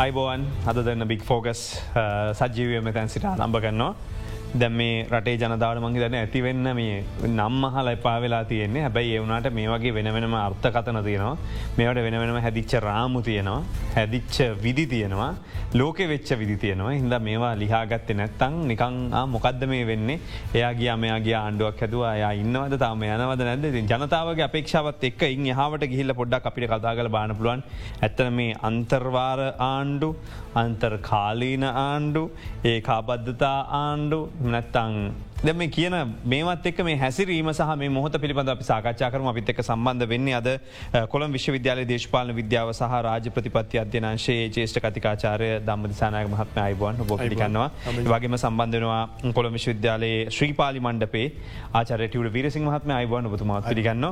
අයිබෝවන් හද දෙන්න බික් ෆෝගස් සජීවය මෙතැන් සිට අලම්භ කරනවා. දැම් මේ රටේ ජනදාවට මංහි දන ඇතිවෙන්න මේ නම් හල එපා වෙලා තියෙන්නේ. හැබැයි ඒවුණට මේ වගේ වෙනවෙනම අර්ථකතන තියෙනවා. මේවට වෙනවෙනම හැදිච්ච රාමු තියෙනවා. හැදිච්ච විදි තියෙනවා. ලෝක වෙච්ච විදි තියෙනවා. හිද මේවා ලිහාගත්තේ නැත්තං නිකං මොකක්ද මේ වෙන්නේ? එයා ගිය මෙයාගේ ආණ්ඩුවක් හැදුව. අයා ඉන්නවද තාම? යනවද නැද ජනතාවගේ අපේක්ෂාවත් එක් ඉන් හාවට ගිහිල්ල පොඩ්ඩක් අපිට කතා කල බාන පුළුවන්. ඇත්තන මේ අන්තර්වාර ආණ්ඩු අන්තර් කාලීන ආණ්ඩු ඒ කාබද්ධතා ආණ්ඩු නැත්තං දැ මේ කියන මේත් එක් මේ හැසිරීම සහ මේ මොහොත පිළිබඳ අපි සාකච්ඡාකරම අපිත් එක් සම්බන්ධ වෙන්නේ අද කොළම් විශ්වවිද්‍යාල දේශපාලන විද්‍යාව සහ රාජ ප්‍රතිපත්ති අධ්‍යනංශයේ ජේෂ්ඨ කතිකාචාරය දම්මදිසානායක මහත්ම අයිබුවන් බොපිකන්නවා වගේම සම්බන්ධනවා කොළම් විශ්වවිද්‍යාලයේ ශ්‍රීපාලි මණ්ඩපේ ආචරටවට වීරසිං මහත්ම අයිබුවන් බතුමත් පිළිගන්න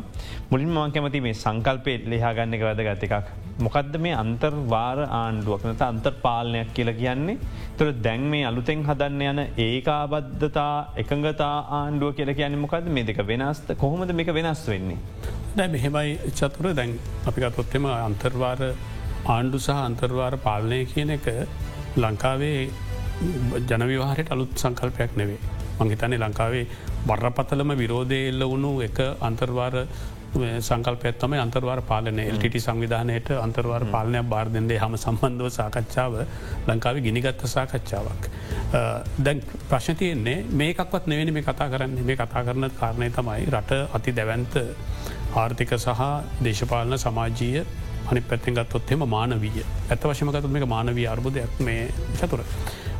මුලින් මං කැමති මේ සංකල්පය ලෙහාගන්න වැද ගත එකක්. මොකක්ද මේ අන්තර් වාර ආණ්ඩුවක්නත අන්තර් පාලනයක් කියල කියන්නේ? තුර දැන් මේ අලුතෙන් හදන්න යන ඒකාබද්ධතා එක එකඟතා ආණ්ඩුව කියල කියන්නේ මොකද මේ දෙක වෙනස්ත කොහොමද මේක වෙනස් වෙන්නේ. දැ මෙහෙමයි චතුර දැන් අපිකතොත්තෙම අන්තර්වාර ආණ්ඩු සහ අන්තර්වාර පාලනය කියන එක ලංකාවේ ජනවිවාහයට අලුත් සංකල්පයක් නෙවේ. මංහිතන්නේ ලංකාවේ බරපතලම විරෝධය එල්ල වුණු එක අන්තර්වාර සංකල්පයත්තම අන්තර්වාර පාලන එල්ට සංවිධානයට අන්තර්වාර පාලනයක් බාර්ධන්දේ හම සම්බන්ධව සාකච්ඡාව ලංකාව ගිනිගත්ත සාකච්ඡාවක්. දැන් ප්‍රශ්නතියන්නේ මේකක්වත් නෙවෙන මේ කතා කරන්න මේ කතා කරන කාරණය තමයි රට අති දැවන්ත ආර්ථික සහ දේශපාලන සමාජීය අනි පැත්තෙන් ගත්තොත්හෙම මානවීය ඇත වශමගතු මේ මානවී අර්බුදයක් මේ චතුර.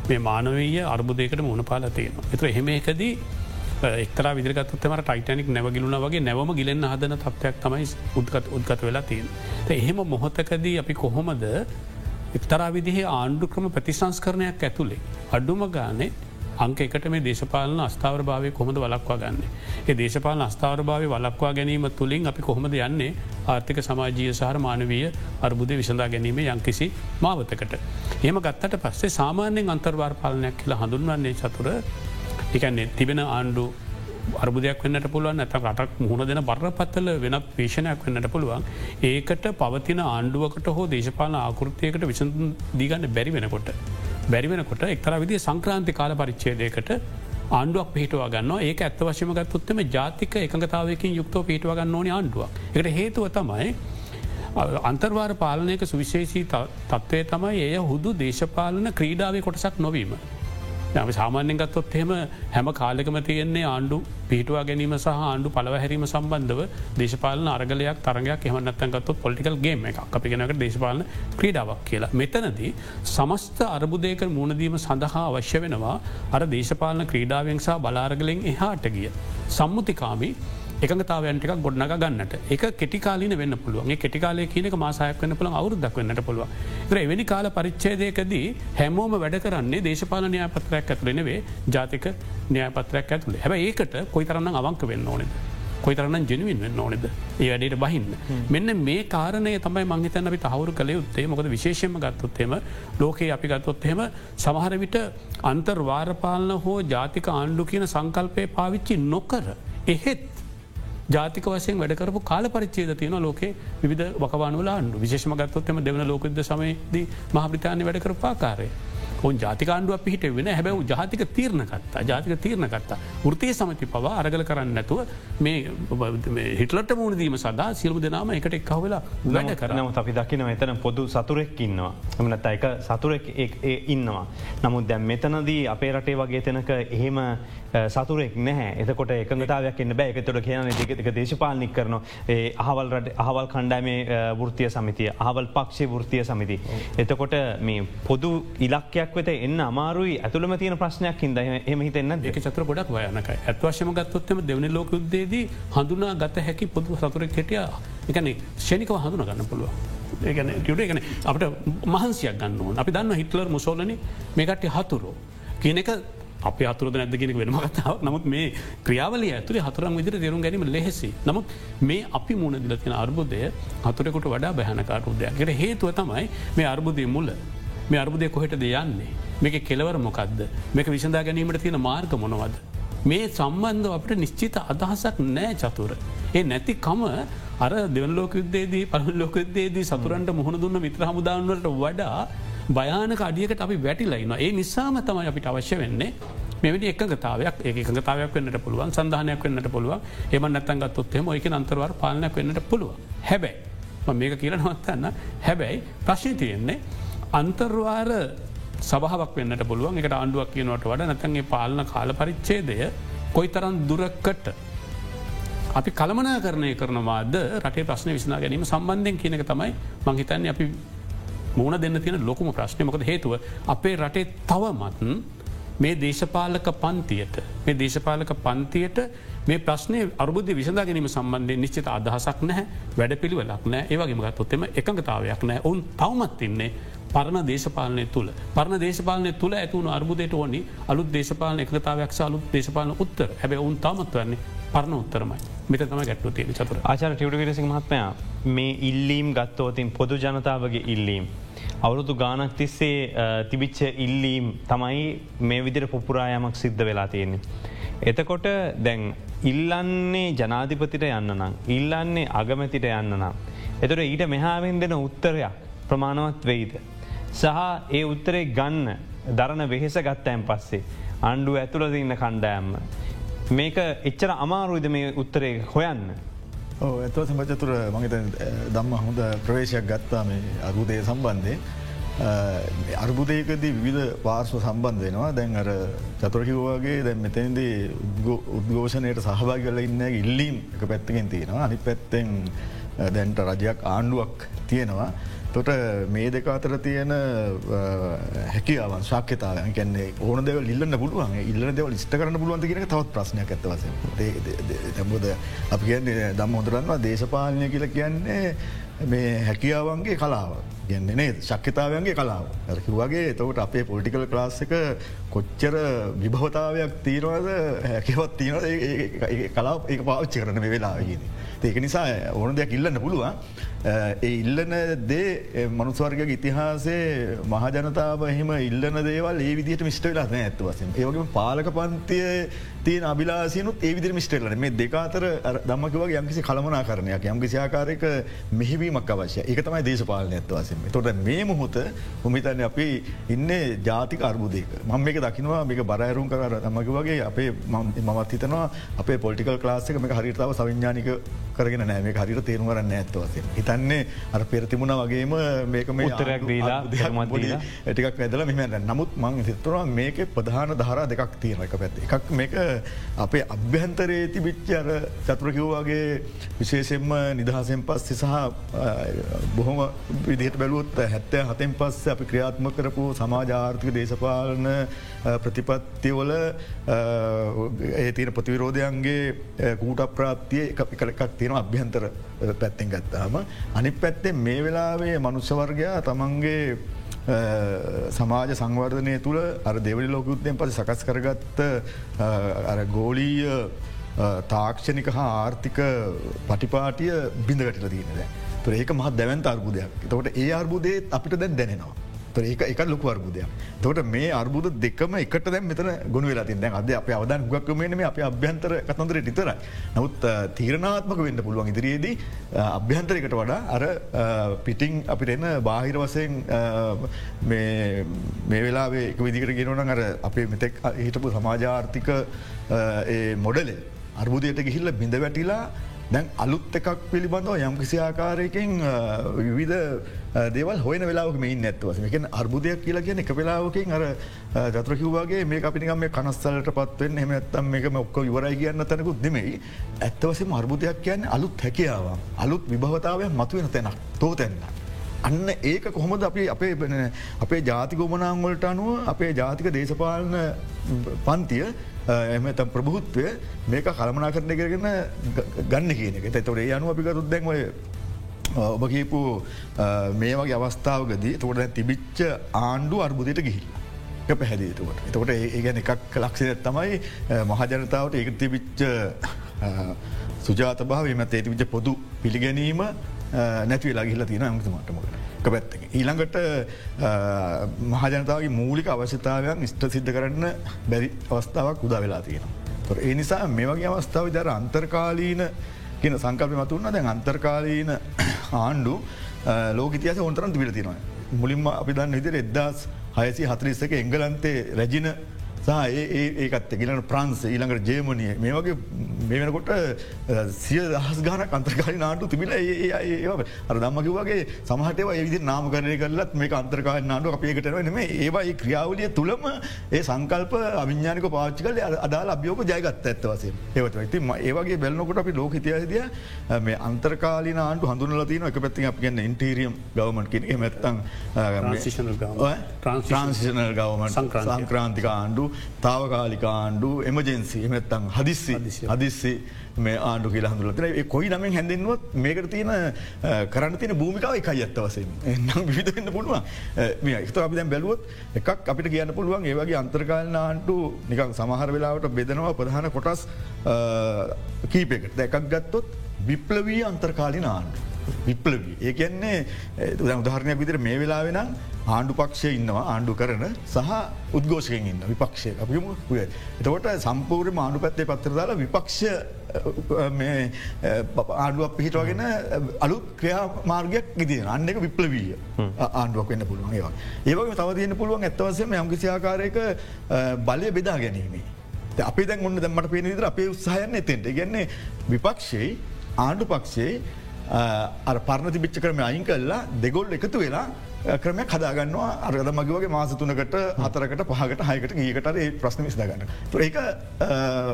මේ මානවීය අර්බුදයකට මුණ පාලතියනවා. එතුර එහෙම එකදී එක්තර විදිරගත්තුත්තම ටයිටනික් නැවගිලුණ වගේ නැවම ගිලෙන් හදන තත්වයක් තමයි උද්ගත් උද්ගත වෙලා තියෙන. එහෙම මොහොතකදී අපි කොහොමද එක්තරා විදිහේ ආණ්ඩු ක්‍රම ප්‍රතිසංස්කරණයක් ඇතුළේ. අඩුම ගානේ අංක එකට මේ දේශපාලන අස්ථාවර භාවය කොහොඳ වලක්වා ගන්න. ඒ දේශපාලන අස්ථාවර භාවය වලක්වා ගැනීම තුළින් අපි කොහොමද යන්නේ ආර්ථික සමාජීය සහර මානවීය අර්බුද විසඳා ගැනීම යංකිසි මාවතකට. එහම ගත්තට පස්සේ සාමාන්‍යෙන් අන්තර්වාර් පාලනයක් කියලා හඳුන්වන්නේ චතුර එකන්නේ තිබෙන ආණ්ඩු අර්බුදයක් වන්නට පුළුවන් ඇත රටක් මුහුණ දෙන බරපත්තල වෙනත් පේෂණයක් වන්නට පුළුවන් ඒකට පවතින ආණ්ඩුවකට හෝ දේශපාල ආකෘතියකට විසඳ දීගන්න බැරි වෙනකොට. බැරි වෙනකොට එක්තර විදි සංක්‍රාන්ති කාල පරිච්චේදයකට ආණ්ඩුවක් පිහිටවා ගන්න ඒ ඇත්ත වශමගත් පුත්තම ජාතික එකඟතාවයකින් යුක්තව පිහිටවා ගන්න ඕන ආණ්ඩුවක්. එකට හේතුව තමයි අන්තර්වාර පාලනයක සුවිශේෂී තත්ත්වය තමයි එය හුදු දේශපාලන ක්‍රීඩාවේ කොටසක් නොවීම. යම සාමාන්‍යෙන් ගත්තොත් එහෙම හැම කාලෙකම තියෙන්නේ ආණ්ඩු පිහිටවා ගැනීම සහ ආණ්ඩු පලවහැරීම සම්බන්ධව දේශපාලන අරගලයක් තරගයක් එහමනත්තන්ගත්තු පොලිකල් ගේම එක අපිගෙනකට දේශපාලන ක්‍රීඩාවක් කියලා. මෙතනදී සමස්ත අරබුදයක මුණදීම සඳහා අවශ්‍ය වෙනවා අර දේශපාලන ක්‍රීඩාවෙන් සහ බලාරගලෙන් එහාට ගිය. සම්මුතිකාමි එකතාවයන්ටික ගොඩනග ගන්නට එක කෙටිකාලන වෙන්න පුළුවන් කෙටිකාලය කියනක මාසායක් වන්න පුළ අවුරදක් වන්නට පුළුව එවැනි කාල පරිච්චේදයකදී හැමෝම වැඩ කරන්නේ දේශපාල න්‍යාපත්‍රයක් ඇතුළෙනවේ ජාතික න්‍යාපත්‍රයක් ඇතුළේ හැබ ඒකට කොයි තරන්න අවංක වෙන්න ඕනෙද. කොයිතරන්න ජනවින් වෙන්න ඕනෙද ඒ වැඩට බහින්න. මෙන්න මේ කාරණය තමයි මංහිතන් අපි තහවුරු කළේ උත්තේ මොකද විශේෂම ගත්තොත්තෙම ලෝකයේ අපි ගත්තොත්හෙම සමහර විට අන්තර්වාරපාලන හෝ ජාතික ආණ්ඩු කියන සංකල්පය පාවිච්චි නොකර. එහෙත් ජාතික වසයෙන් වැඩකරපු කාල පරිච්චේද තියෙන ලෝකේ විධ වකවානුලා අන්ඩු විශේෂම ගත්තොත්තම දෙවන ලෝකද සමයේදී මහප්‍රතාානය වැඩකර පාකාරය. ඔන් ජාතිකාණ්ඩුව පිහිට වෙන හැබැව ජාතික තීරණකත්තා ජාතික තීරණකත්තා. ෘතිය සමති පවා අරගල කරන්න නැතුව මේ හිටලට මුණදීම සදා සිල්ම දෙනාම එකට එක් කවවෙලා වැඩ කරනම අපි දකින එතන පොදු සතුරෙක් ඉන්නවා. එමනත් එක සතුරෙක් ඉන්නවා. නමුත් දැම් මෙතනදී අපේ රටේ වගේ තැනක එහෙම සතුරෙක් නැහැ. එතකොට එකඟතාවයක් එන්න බෑ. එකතොට කියන දෙක දේශපාලනික් කරන අහවල් රට අහවල් කණ්ඩෑමේ වෘතිය සමිතිය අහවල් පක්ෂේ වෘතිය සමිති. එතකොට මේ පොදු ඉලක්කයක් වෙත එන්න අමාරුයි. ඇතුළම තියෙන ප්‍රශ්නයක් හිද එම හිතන්න දෙක චත්‍ර ගොඩක් වයනක ඇත්වශම ගත්තොත්තම දෙවනි ලෝකුද්දේදී හඳුනා ගත හැකි පොදු සතුරෙක් කෙටිය එකන ෂණිකව හඳුන ගන්න පුළුව. ඒගන ට එකන අපට මහන්සියක් ගන්න අපි දන්න හිටලර් මුසෝලනි මේකට හතුරෝ. කියනක අප අතුරද නැදගෙන වෙනම කතාව නමුත් මේ ක්‍රියාවල ඇතුරේ හතුරන් විදිර දෙරුම් ගැනීම ලෙහෙසි. නමුත් මේ අපි මුණ දිලතින අර්බුදය හතුරෙකුට වඩා බැහනකාරුදයක් හේතුව තමයි මේ අර්බුදය මුල මේ අර්බුදය කොහෙට දෙයන්නේ. මේක කෙලවර මොකක්ද මේක විසඳා ගැනීමට තියෙන මාර්ග මොනවද. මේ සම්බන්ධ අපට නිශ්චිත අදහසක් නෑ චතුර. ඒ නැති කම අර දෙවලෝක යුද්දේදී පල ලෝකදේදී සතුරන්ට මුහුණ දුන්න මිත්‍ර හමුදාවන්වලට වඩා භයානක අඩියකට අපි වැටිලයින්න ඒ නිසාම තමයි අපිට අවශ්‍ය වෙන්නේ මෙමට එකගතාවයක් ඒකගතාවයක් වන්නට පුළුවන් සඳහනයක් වන්නට පුළුවන්. එම නැතන් ගත්තොත්හෙම ඔයක අන්තරවර පාලනයක් වන්නට පුළුව හැබැයි මේක කියල නවත්තන්න. හැබැයි ප්‍රශ්නය තියෙන්නේ අන්තර්වාර සභාවක් වන්නට පුළුවන්. එකට අන්ඩුවක් කියනවට වඩ නැතන්ගේ පාලන කාල පරිච්චේදය කොයි තරන් දුරක්කට අපි කළමනා කරණය කරනවාද? රටේ ප්‍රශ්න විසනා ගැනීම සම්බන්ධයෙන් කියනක තමයි මංහිතන්නේ අපි මුණ දෙන්න තියෙන ලොකුම ප්‍රශ්නයමකද හේතුව? අපේ රටේ තවමත්න් මේ දේශපාලක පන්තියට මේ දේශපාලක පන්තියට මේ ප්‍රශ්නය අර්බුද්ධ විසඳ ගැනීම සම්බන්ධය නිශ්චිත අදහසක් නැහැ වැඩ පිළිවෙලක් නෑ ඒවගේම ගත්තොත්තෙම එකඟතාවයක් නෑ ඔවුන් තවමත් ඉන්නේ පරණ දේශපාලනය තුළ පරණ දේශපාලනය තුළ ඇතුවුණු අර්බුදයට ඕනි අලුත් දේශපාලන එකතාවයක් අලුත් දේශපාලන උත්තර හැබ ඔවුන් තමත් වන්නේ පරණ උත්තරමයි මෙත තම ගැට්ටු තියෙන චතුර ආචර ටියට විරසි මහත්මයා මේ ඉල්ලීම් ගත්තෝතින් පොදු ජනතාවගේ ඉල්ලීම්. අවුරුදු ගානක් තිස්සේ තිබිච්ච ඉල්ලීම් තමයි මේ විදිර පුපුරායමක් සිද්ධ වෙලා තියෙන්නේ. එතකොට දැන් ඉල්ලන්නේ ජනාධිපතිට යන්න නම්. ඉල්ලන්නේ අගමැතිට යන්න නම්. එතොට ඊට මෙහාවෙන් දෙන උත්තරයක් ප්‍රමාණවත් වෙයිද. සහ ඒ උත්තරේ ගන්න දරන වෙහෙස ගත්තෑන් පස්සේ. අන්ඩුව ඇතුළද ඉන්න කණ්ඩෑම්ම. මේක එච්චර අමාරුයිද මේ උත්තරේ හොයන්න. ඇත්ව සමචතුර මගත දම්ම හොඳ ප්‍රවේශයක් ගත්තා මේ අරුදය සම්බන්ධය. අර්බුදයකදී විධ පාර්ශ්ව සම්බන්ධ වෙනවා දැන් අර චතුරකිවවාගේ දැන් මෙතැන්දී උද්ඝෝෂණයට සහභා කල ඉන්න ඉල්ලීම් එක පැත්තකින් තියෙනවා අනි පැත්තෙන් දැන්ට රජයක් ආණ්ඩුවක් තියෙනවා. තොට මේ දෙක අතර තියෙන හැකියාවන් ශක්‍යතාවයන් කැන්නේ ඕන දෙව ඉල්ලන්න පුළුවන්. ඉල්ල දෙව ලිස්ට කරන්න පුළුවන්ද කියෙන තවත් ප්‍රශ්නයක් ඇත්තවස තැබොද අප කියන්නේ දම් හොදරන්නවා දේශපාලනය කියල කියන්නේ මේ හැකියාවන්ගේ කලාව. ගන්නේ නේ ශක්්‍යතාවයන්ගේ කලාව. ඇකිවගේ තවට අපේ පොලිටිකල් ක්ලාස් එක කොච්චර විභවතාවයක් තියෙනවද? හැකිවත් තියෙන කලාව ඒ පාච්චි කරන මේ වෙලාගීදී. ඒක නිසා ඕන දෙයක් ඉල්ලන්න පුළුවන්. ඒ ඉල්ලන දේ මනුස්වර්ග ඉතිහාසේ මහජනතාව එහෙම ඉල්ලන දේවල් ඒ විදිට මිස්ට වෙලා ඇත්වසෙන් ඒවගේ පාලක පන්තිය තියන අබිලාසිනුත් ඒ විදිර මිස්ටේලන මේ දෙකාතර දම්මකිව යම්කිසි කළමනා කරනයක් යම්කිසි ආකාරයක මෙහිවීමක් අවශ්‍ය එක තමයි දේශපාලන ඇත්වසම තොට මේ මුහොත උමිතන්න අපි ඉන්න ජාතික අර්බුදයක. මං මේක දකිනවා මේක බරයරුම් කර තමක වගේ අපේ මමත් හිතනවා අපේ පොලිටිකල් ලාස්සක මේ හරිතාව සවිඥානික කරගෙන නෑ. මේ හරිට තේරුම් කරන්න ඇත්වසේ හිතන්නේ අර පෙරතිමුණ වගේම මේක මේ උත්තරයක් දීලා ටිකක් ඇදල මෙම නමුත් මං හිතනවා මේක ප්‍රධාන ධාරා දෙකක් තියෙන එක පැත්ති. එකක් මේක අපේ අභ්‍යන්තරයේ තිබිච්ච අර චතුරකිව්වාගේ විශේෂෙන්ම නිදහසෙන් පස්සේ සහ බොහොම විදිහට බැලුවොත් හැත්තෑ හතෙන් පස්ස අපි ක්‍රියාත්ම කරපු සමාජාර්ථික දේශපාලන ප්‍රතිපත්තිවල ඒ තියෙන ප්‍රතිවිරෝධයන්ගේ කූට ප්‍රාත්තිය එක එකක් තියෙන අභ්‍යන්තර පැත්තෙන් ගත්තාම. අනි පැත්තේ මේ වෙලාවේ මනුස්සවර්ගයා තමන්ගේ සමාජ සංවර්ධනය තුළ අර දෙවනි ලෝකුත්තයෙන් පස සකස් කරගත්ත ගෝලීය තාක්ෂණික හා ආර්ථික පටිපාටිය බිඳගටල තියනද. තුර ඒක මහත් දැවන්ත අර්බුදයක් තවට ඒ අර්බුදේ අපිට දැන් දැනෙනවා. ඒක එක ලොකු අර්බුදයක්. තොට මේ අර්බුද දෙකම එකට දැ මෙතන ගොුණ වෙලා තින්න අද අප අවදන් ගක්කමේන අප අභ්‍යන්තර කතන්දර නිතර. නමුත් තීරණාත්මක වෙන්න පුළුවන් ඉදිරියේදී අභ්‍යන්තරකට වඩා අර පිටිං අපිට එන්න බාහිර වසයෙන් මේ වෙලාේ විදිකට ගෙනවන අර අපේ මෙතෙක් හිටපු සමාජාර්ථික මොඩලේ අර්බුදයට ගිහිල්ල බිඳ වැටිලා දැන් අලුත් එකක් පිළිබඳව යම් කිසි ආකාරයකින් විවිධ දේවල් හොන වෙලාවක මේ නැත්වස මේක අර්බුදයක් කියලා කියන එක වෙලාවකින් අර ජත්‍රකිවගේ මේ අපිනිකම මේ කනස්සලට පත්වෙන් එම ඇත්තම් මේකම ඔක්ක ඉවරයි කියන්න තැනකුත් දෙමයි ඇත්තවසම අර්බුදයක් කියන්න අලුත් හැකියාව අලුත් විභවතාවයක් මතුවෙන තැනක් තෝතැන්න. අන්න ඒක කොහොමද අපි අපේ අපේ ජාතිකෝමනාංගොලට අනුව අපේ ජාතික දේශපාලන පන්තිය එම තම් ප්‍රභෘත්වය මේක කළමනා කරන කරගෙන ගන්න කියන එක තොට ඒ අනු අපිකරුත් දැන්වය ඔබ කියපු මේ වගේ අවස්ථාවගදී තොට තිබිච්ච ආණ්ඩු අර්බුදයට ගිහිල්ල. පැහැදිතුවට. එතකොට ඒ ගැන එකක් ලක්ෂය තමයි මහජනතාවට ඒක තිබිච්ච සුජාත භාව මත ඒතිවිච්ච පොදු පිළිගැනීම නැතිවෙලා ගිල්ල තියෙන ඇමතුමටමකට. පැත්ත. ඊළඟට මහජනතාවගේ මූලික අවශ්‍යතාවයක් ස්ට සිද්ධ කරන්න බැරි අවස්ථාවක් උදා වෙලා තියෙන. තොර ඒ නිසා මේ වගේ අවස්ථාව දර අන්තර්කාලීන කියන සංකල්ප මතුන්න දැන් අන්තර්කාලීන ආණ්ඩු ලෝක තියස ඔොන්තරන් තිබිල තිනවා. මුලින්ම අපි දන්න විදිර එදදාස් හයසි හතරිස්සක එංගලන්තේ රැජින සහ ඒකත් ගලන ප්‍රන්ස් ඊළඟට ජේමනිය මේ වගේ මේ වෙනකොට සිය දහස් ගාන අන්තර්කාරි නාටු තිබිල ඒ අර දම්මකි වගේ සමහටව ඒවිදි නාම කරය කරලත් මේ අන්තර්කාර නාටු අපේකටන නෙම ඒවා ඒ ක්‍රියාවලිය තුළම ඒ සංකල්ප අවිඥානික පාච්චි කල අදාල අභියෝක ජයගත්ත ඇත්ත වසේ ඒවට ති ඒවගේ බැල්නකොට අපි ලෝක හිතයද මේ අන්තර්කාලි නාන්ට හඳුනල තින එක පැත්ති අප ගන්න ඉන්ටීරියම් ගවමට කිය මැත්තන් ට්‍රන්සිෂනල් ගවමට සංක්‍රාන්තික. ආණ්ඩු තාවකාලික ආණ්ඩු එමජන්සි එමත්තං හදිස්සි. හදිස්සි. මේ ආණ්ඩු කියලා හඳුලතන කොයි නමෙන් හැඳෙන්වත් මේකට තියෙන කරන්න තියෙන භූමිකාව එකයි ඇත්ත වසෙන් එනම් විවිධන්න පුළුවන්. මේ එත අපි දැන් බැලුවොත් එකක් අපිට කියන්න පුළුවන් ඒවගේ අන්තර්කාලන ආණ්ඩු නිකං සමහර වෙලාවට බෙදනවා ප්‍රධාන කොටස් කීපෙකට දැකක් ගත්තොත් විප්ලවී අන්තර්කාලින ආණ්ඩු. විප්ලවී ඒ කියන්නේ උදාහරණයක් විදිර මේ වෙලා වෙනම් ආණ්ඩු පක්ෂය ඉන්නවා ආණ්ඩු කරන සහ උද්ගෝෂකෙන් ඉන්න විපක්ෂය අපිම පුය. එතකොට සම්පූර්ය ආණ්ඩු පැත්තේ පත්තරදාලා විපක්ෂ ආණ්ඩුවක් පිහිටවගෙන අලු ක්‍රියා මාර්ගයක් ඉදින අන්න එක විප්ලවීය ආණ්ඩුවක් වෙන්න පුළුවන් ඒවා. ඒවගේ තව තියන්න පුළුවන් ඇත්තවසම යම්කිසියාකාරයක බලය බෙදා ගැනීමේ. අපි දැන් ඔන්න දැමට පේන විදර අපේ උත්සාහයන්න එතෙන්ට ගන්නේ විපක්ෂයේ ආණ්ඩු පක්ෂයේ අර පරණ තිබිච්ච කරම අයින් කල්ලා දෙගොල් එකතු වෙලා ක්‍රමය කදාගන්නවා අරගද මගේ වගේ මාසතුනකට හතරකට පහකට හයකට ඒකට ඒ ප්‍රශ්න විස්දාගන්න. ඒක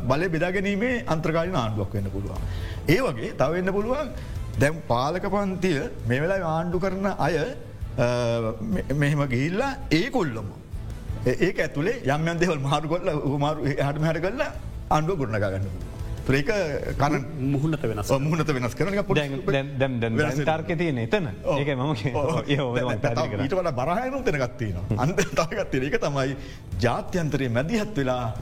බලය බෙදාගැනීමේ අන්ත්‍රකාලි ආණ්ඩුවක් වෙන්න පුළුවන්. ඒ වගේ තවවෙන්න පුළුවන් දැම් පාලක පන්තිය මේ වෙලා ආණ්ඩු කරන අය මෙහෙම ගිහිල්ලා ඒ කොල්ලම. ඒක ඇතුළේ යම්යන් දෙවල් මාරු කොල්ල හමාරු හට හට කරලා අන්ඩුව ගුණගන්න පුළුවන්. ඒක කන මුහුණත වෙනස් මුහුණත වෙනස් කරන තර්ක තියන එතන ඒක මම ඊට වඩ බරහයනු තෙනගත්තින අන්ත තාගත්තේ ඒක තමයි ජාත්‍යන්තරයේ මැදිහත් වෙලා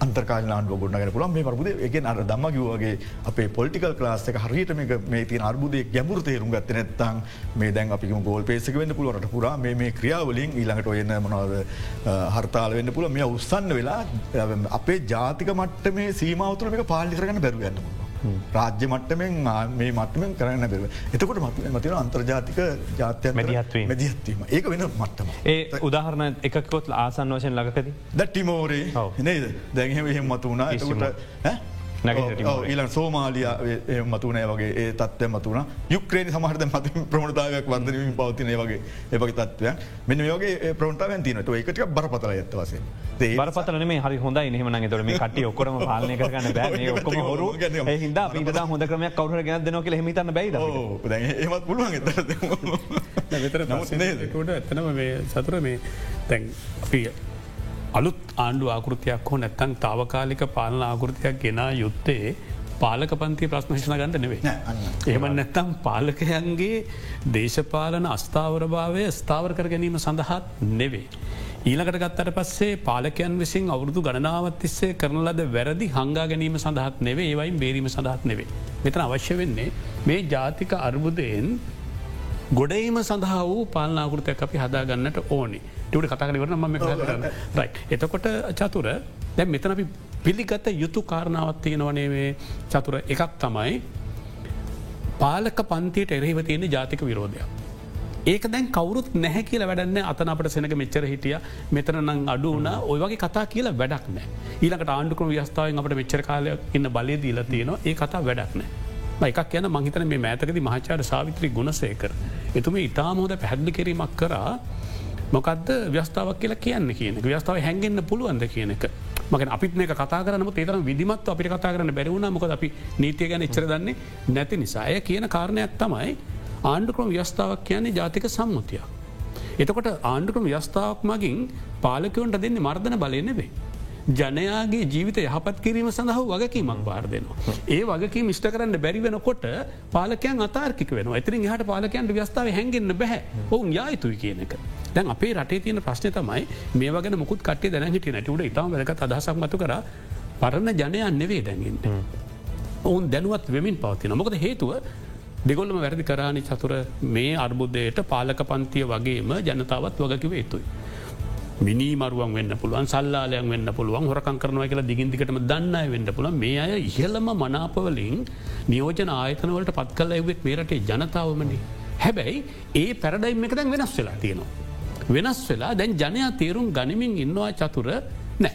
අන්තරකාල ආණ්ඩුව ගොඩනගෙන පුළන් මේ පරබුද එක අර දම්ම කිවගේ අපේ පොලිටිකල් ලාස්ක හරිට මේ තින අර්බුදේ ගැඹුර තේරුම් ගත්ත නැත්තං මේ දැන් අපි ගෝල් පේසක වන්න පුළුවට පුරා මේ ක්‍රියාවලින් ඊළඟට ඔයන්න මොනවද හර්තාල වෙන්න පුළ මේ උත්සන්න වෙලා අපේ ජාතික මට්ට මේ සීමාවතුර මේ පාලික කරගන්න බැරු යන්න රාජ්‍ය මට්ටමෙන් මේ මට්ටමෙන් කරන්න බැරුව. එතකොට මත මතින අන්තර්ජාතික ජාත්‍ය මැදිහත්වීම මැදිහත්වීම ඒක වෙන මට්ටම ඒ උදාහරණ එකකොත් ආසන් වශයෙන් ලකද දැට්ටිමෝරේ නේද? දැඟහෙම එහෙම මතු වුණා එතකොට ඊලන් සෝමාලිය මතුනය වගේ ඒ තත්වය මතුන යුක්්‍රේණ සමහට මත ප්‍රමණතාවයක් වර්දනීම පවතිනය වගේ ඒවගේ තත්වය මෙන්න යෝගේ ප්‍රමණතාවන් තිනට ඒකට බරපතල ඇත්තවසේ බරපතන මේ හරි හොඳ නිහම නගතොර මේ කට ඔක්කොම පාලනය කරන්න බෑ. ඔක්කොම හොරු. හිද පිට හොඳ ක්‍රම කවර ගැන දෙනක හිමිතන්න බයිද ඒමත් පුළුවන් විතර නමුත් එතනම මේ සතුර මේ තැන් පිය අලුත් ආණ්ඩු ආකෘතියක් හෝ නැත්තන් තාවකාලික පාලන ආකෘතියක් ගෙනා යුත්තේ පාලක පන්ති ප්‍රශ්න හිෂණ ගන්න නෙවේ. එහම නැත්තම් පාලකයන්ගේ දේශපාලන අස්ථාවර භාවය ස්ථාවර කර ගැනීම සඳහත් නෙවේ. ඊලකට ගත්තට පස්සේ පාලකයන් විසින් අවුරදු ගණනාවත් තිස්සේ කරන ලද වැරදි හංගා ගැනීම සඳහත් නෙවේ ඒවයින් බේරීම සඳහත් නෙවේ. මෙතන අවශ්‍ය වෙන්නේ මේ ජාතික අර්බුදයෙන් ගොඩීම සඳහා වූ පාලනාකෘතයක් අපි හදාගන්නට ඕනේ. ටට කතාකරවරන ම කරන්න රයි. එතකොට චතුර දැ මෙතන අපි පිළිගත යුතු කාරණාවත් තියෙනවනේ මේ චතුර එකක් තමයි පාලක පන්තියට එරහිව තියෙන ජාතික විරෝධයක්. ඒක දැන් කවරුත් නැහැ කියල වැඩන්න අතන අපට සෙනක මෙච්චර හිටිය මෙතන නං අඩු වන ඔයවගේ කතා කියලා වැඩක් නෑ ඊලකට ආණ්ඩුකම ව්‍යස්ථාවෙන් අපට මෙච්චර කාලය ඉන්න බලය දීල තියෙනවා ඒ කතා වැඩක් නෑ. එකක් යන මහිතන මේ මෑතකද මහචාර සාවිත්‍රී ගුණසේකර. එතුම ඉතාමෝද පැහැදිලි කිරීමක් කරා මොකක්ද ව්‍යස්ථාවක් කියලා කියන්න කියන ව්‍යස්ථාව හැඟෙන්න්න පුළුවන්ද කියන එක මක අපිත් මේ කතා කරන තේතර විදිමත් අපිට කතා කරන බැරිවුණ මොක අපි නීතිය ගැන එච්චර දන්නේ නැති නිසාය කියන කාරණයක් තමයි ආණ්ඩුක්‍රම ව්‍යස්ථාවක් කියන්නේ ජාතික සම්මුතිය. එතකොට ආණ්ඩුක්‍රම ව්‍යස්ථාවක් මගින් පාලකවන්ට දෙන්නේ මර්ධන බලයනෙවේ. ජනයාගේ ජීවිත යහපත් කිරීම සඳහ වගකීමක් බාර දෙනවා. ඒ වගේ මිෂ්ට කරන්න බැරි වෙනකොට පාලකයන් අතාර්කික වෙන ඇතිරින් හට පාලකයන්ට ව්‍යස්ථාව හැඟෙන්න්න බැහ ඔවුන් යායතුයි කියන එක. දැන් අපේ රටේ තියෙන ප්‍රශ්න තමයි මේ වගෙන මුකුත් කටේ දැන හිට නැටවට ඉතාම වැක අදහසක් මතු කර පරණ ජනයන් නෙවේ දැඟට. ඔවුන් දැනුවත් වෙමින් පවතින මොකද හේතුව දෙගොල්ලම වැරදි කරානි චතුර මේ අර්බුද්ධයට පාලක පන්තිය වගේම ජනතාවත් වගකිව යුතුයි. මිනිමරුවන් වෙන්න පුළුවන් සල්ලාලයන් වෙන්න පුළුවන් හොරකං කරනවා කියලා දිගින්දිකටම දන්නයි වෙන්න පුළ මේ අය ඉහළම මනාපවලින් නියෝජන ආයතනවලට පත් කල එවෙක් මේරටේ ජනතාවමනි හැබැයි ඒ පැරඩයිම් එක දැන් වෙනස් වෙලා තියෙනවා. වෙනස් වෙලා දැන් ජනයා තේරුම් ගනිමින් ඉන්නවා චතුර නෑ.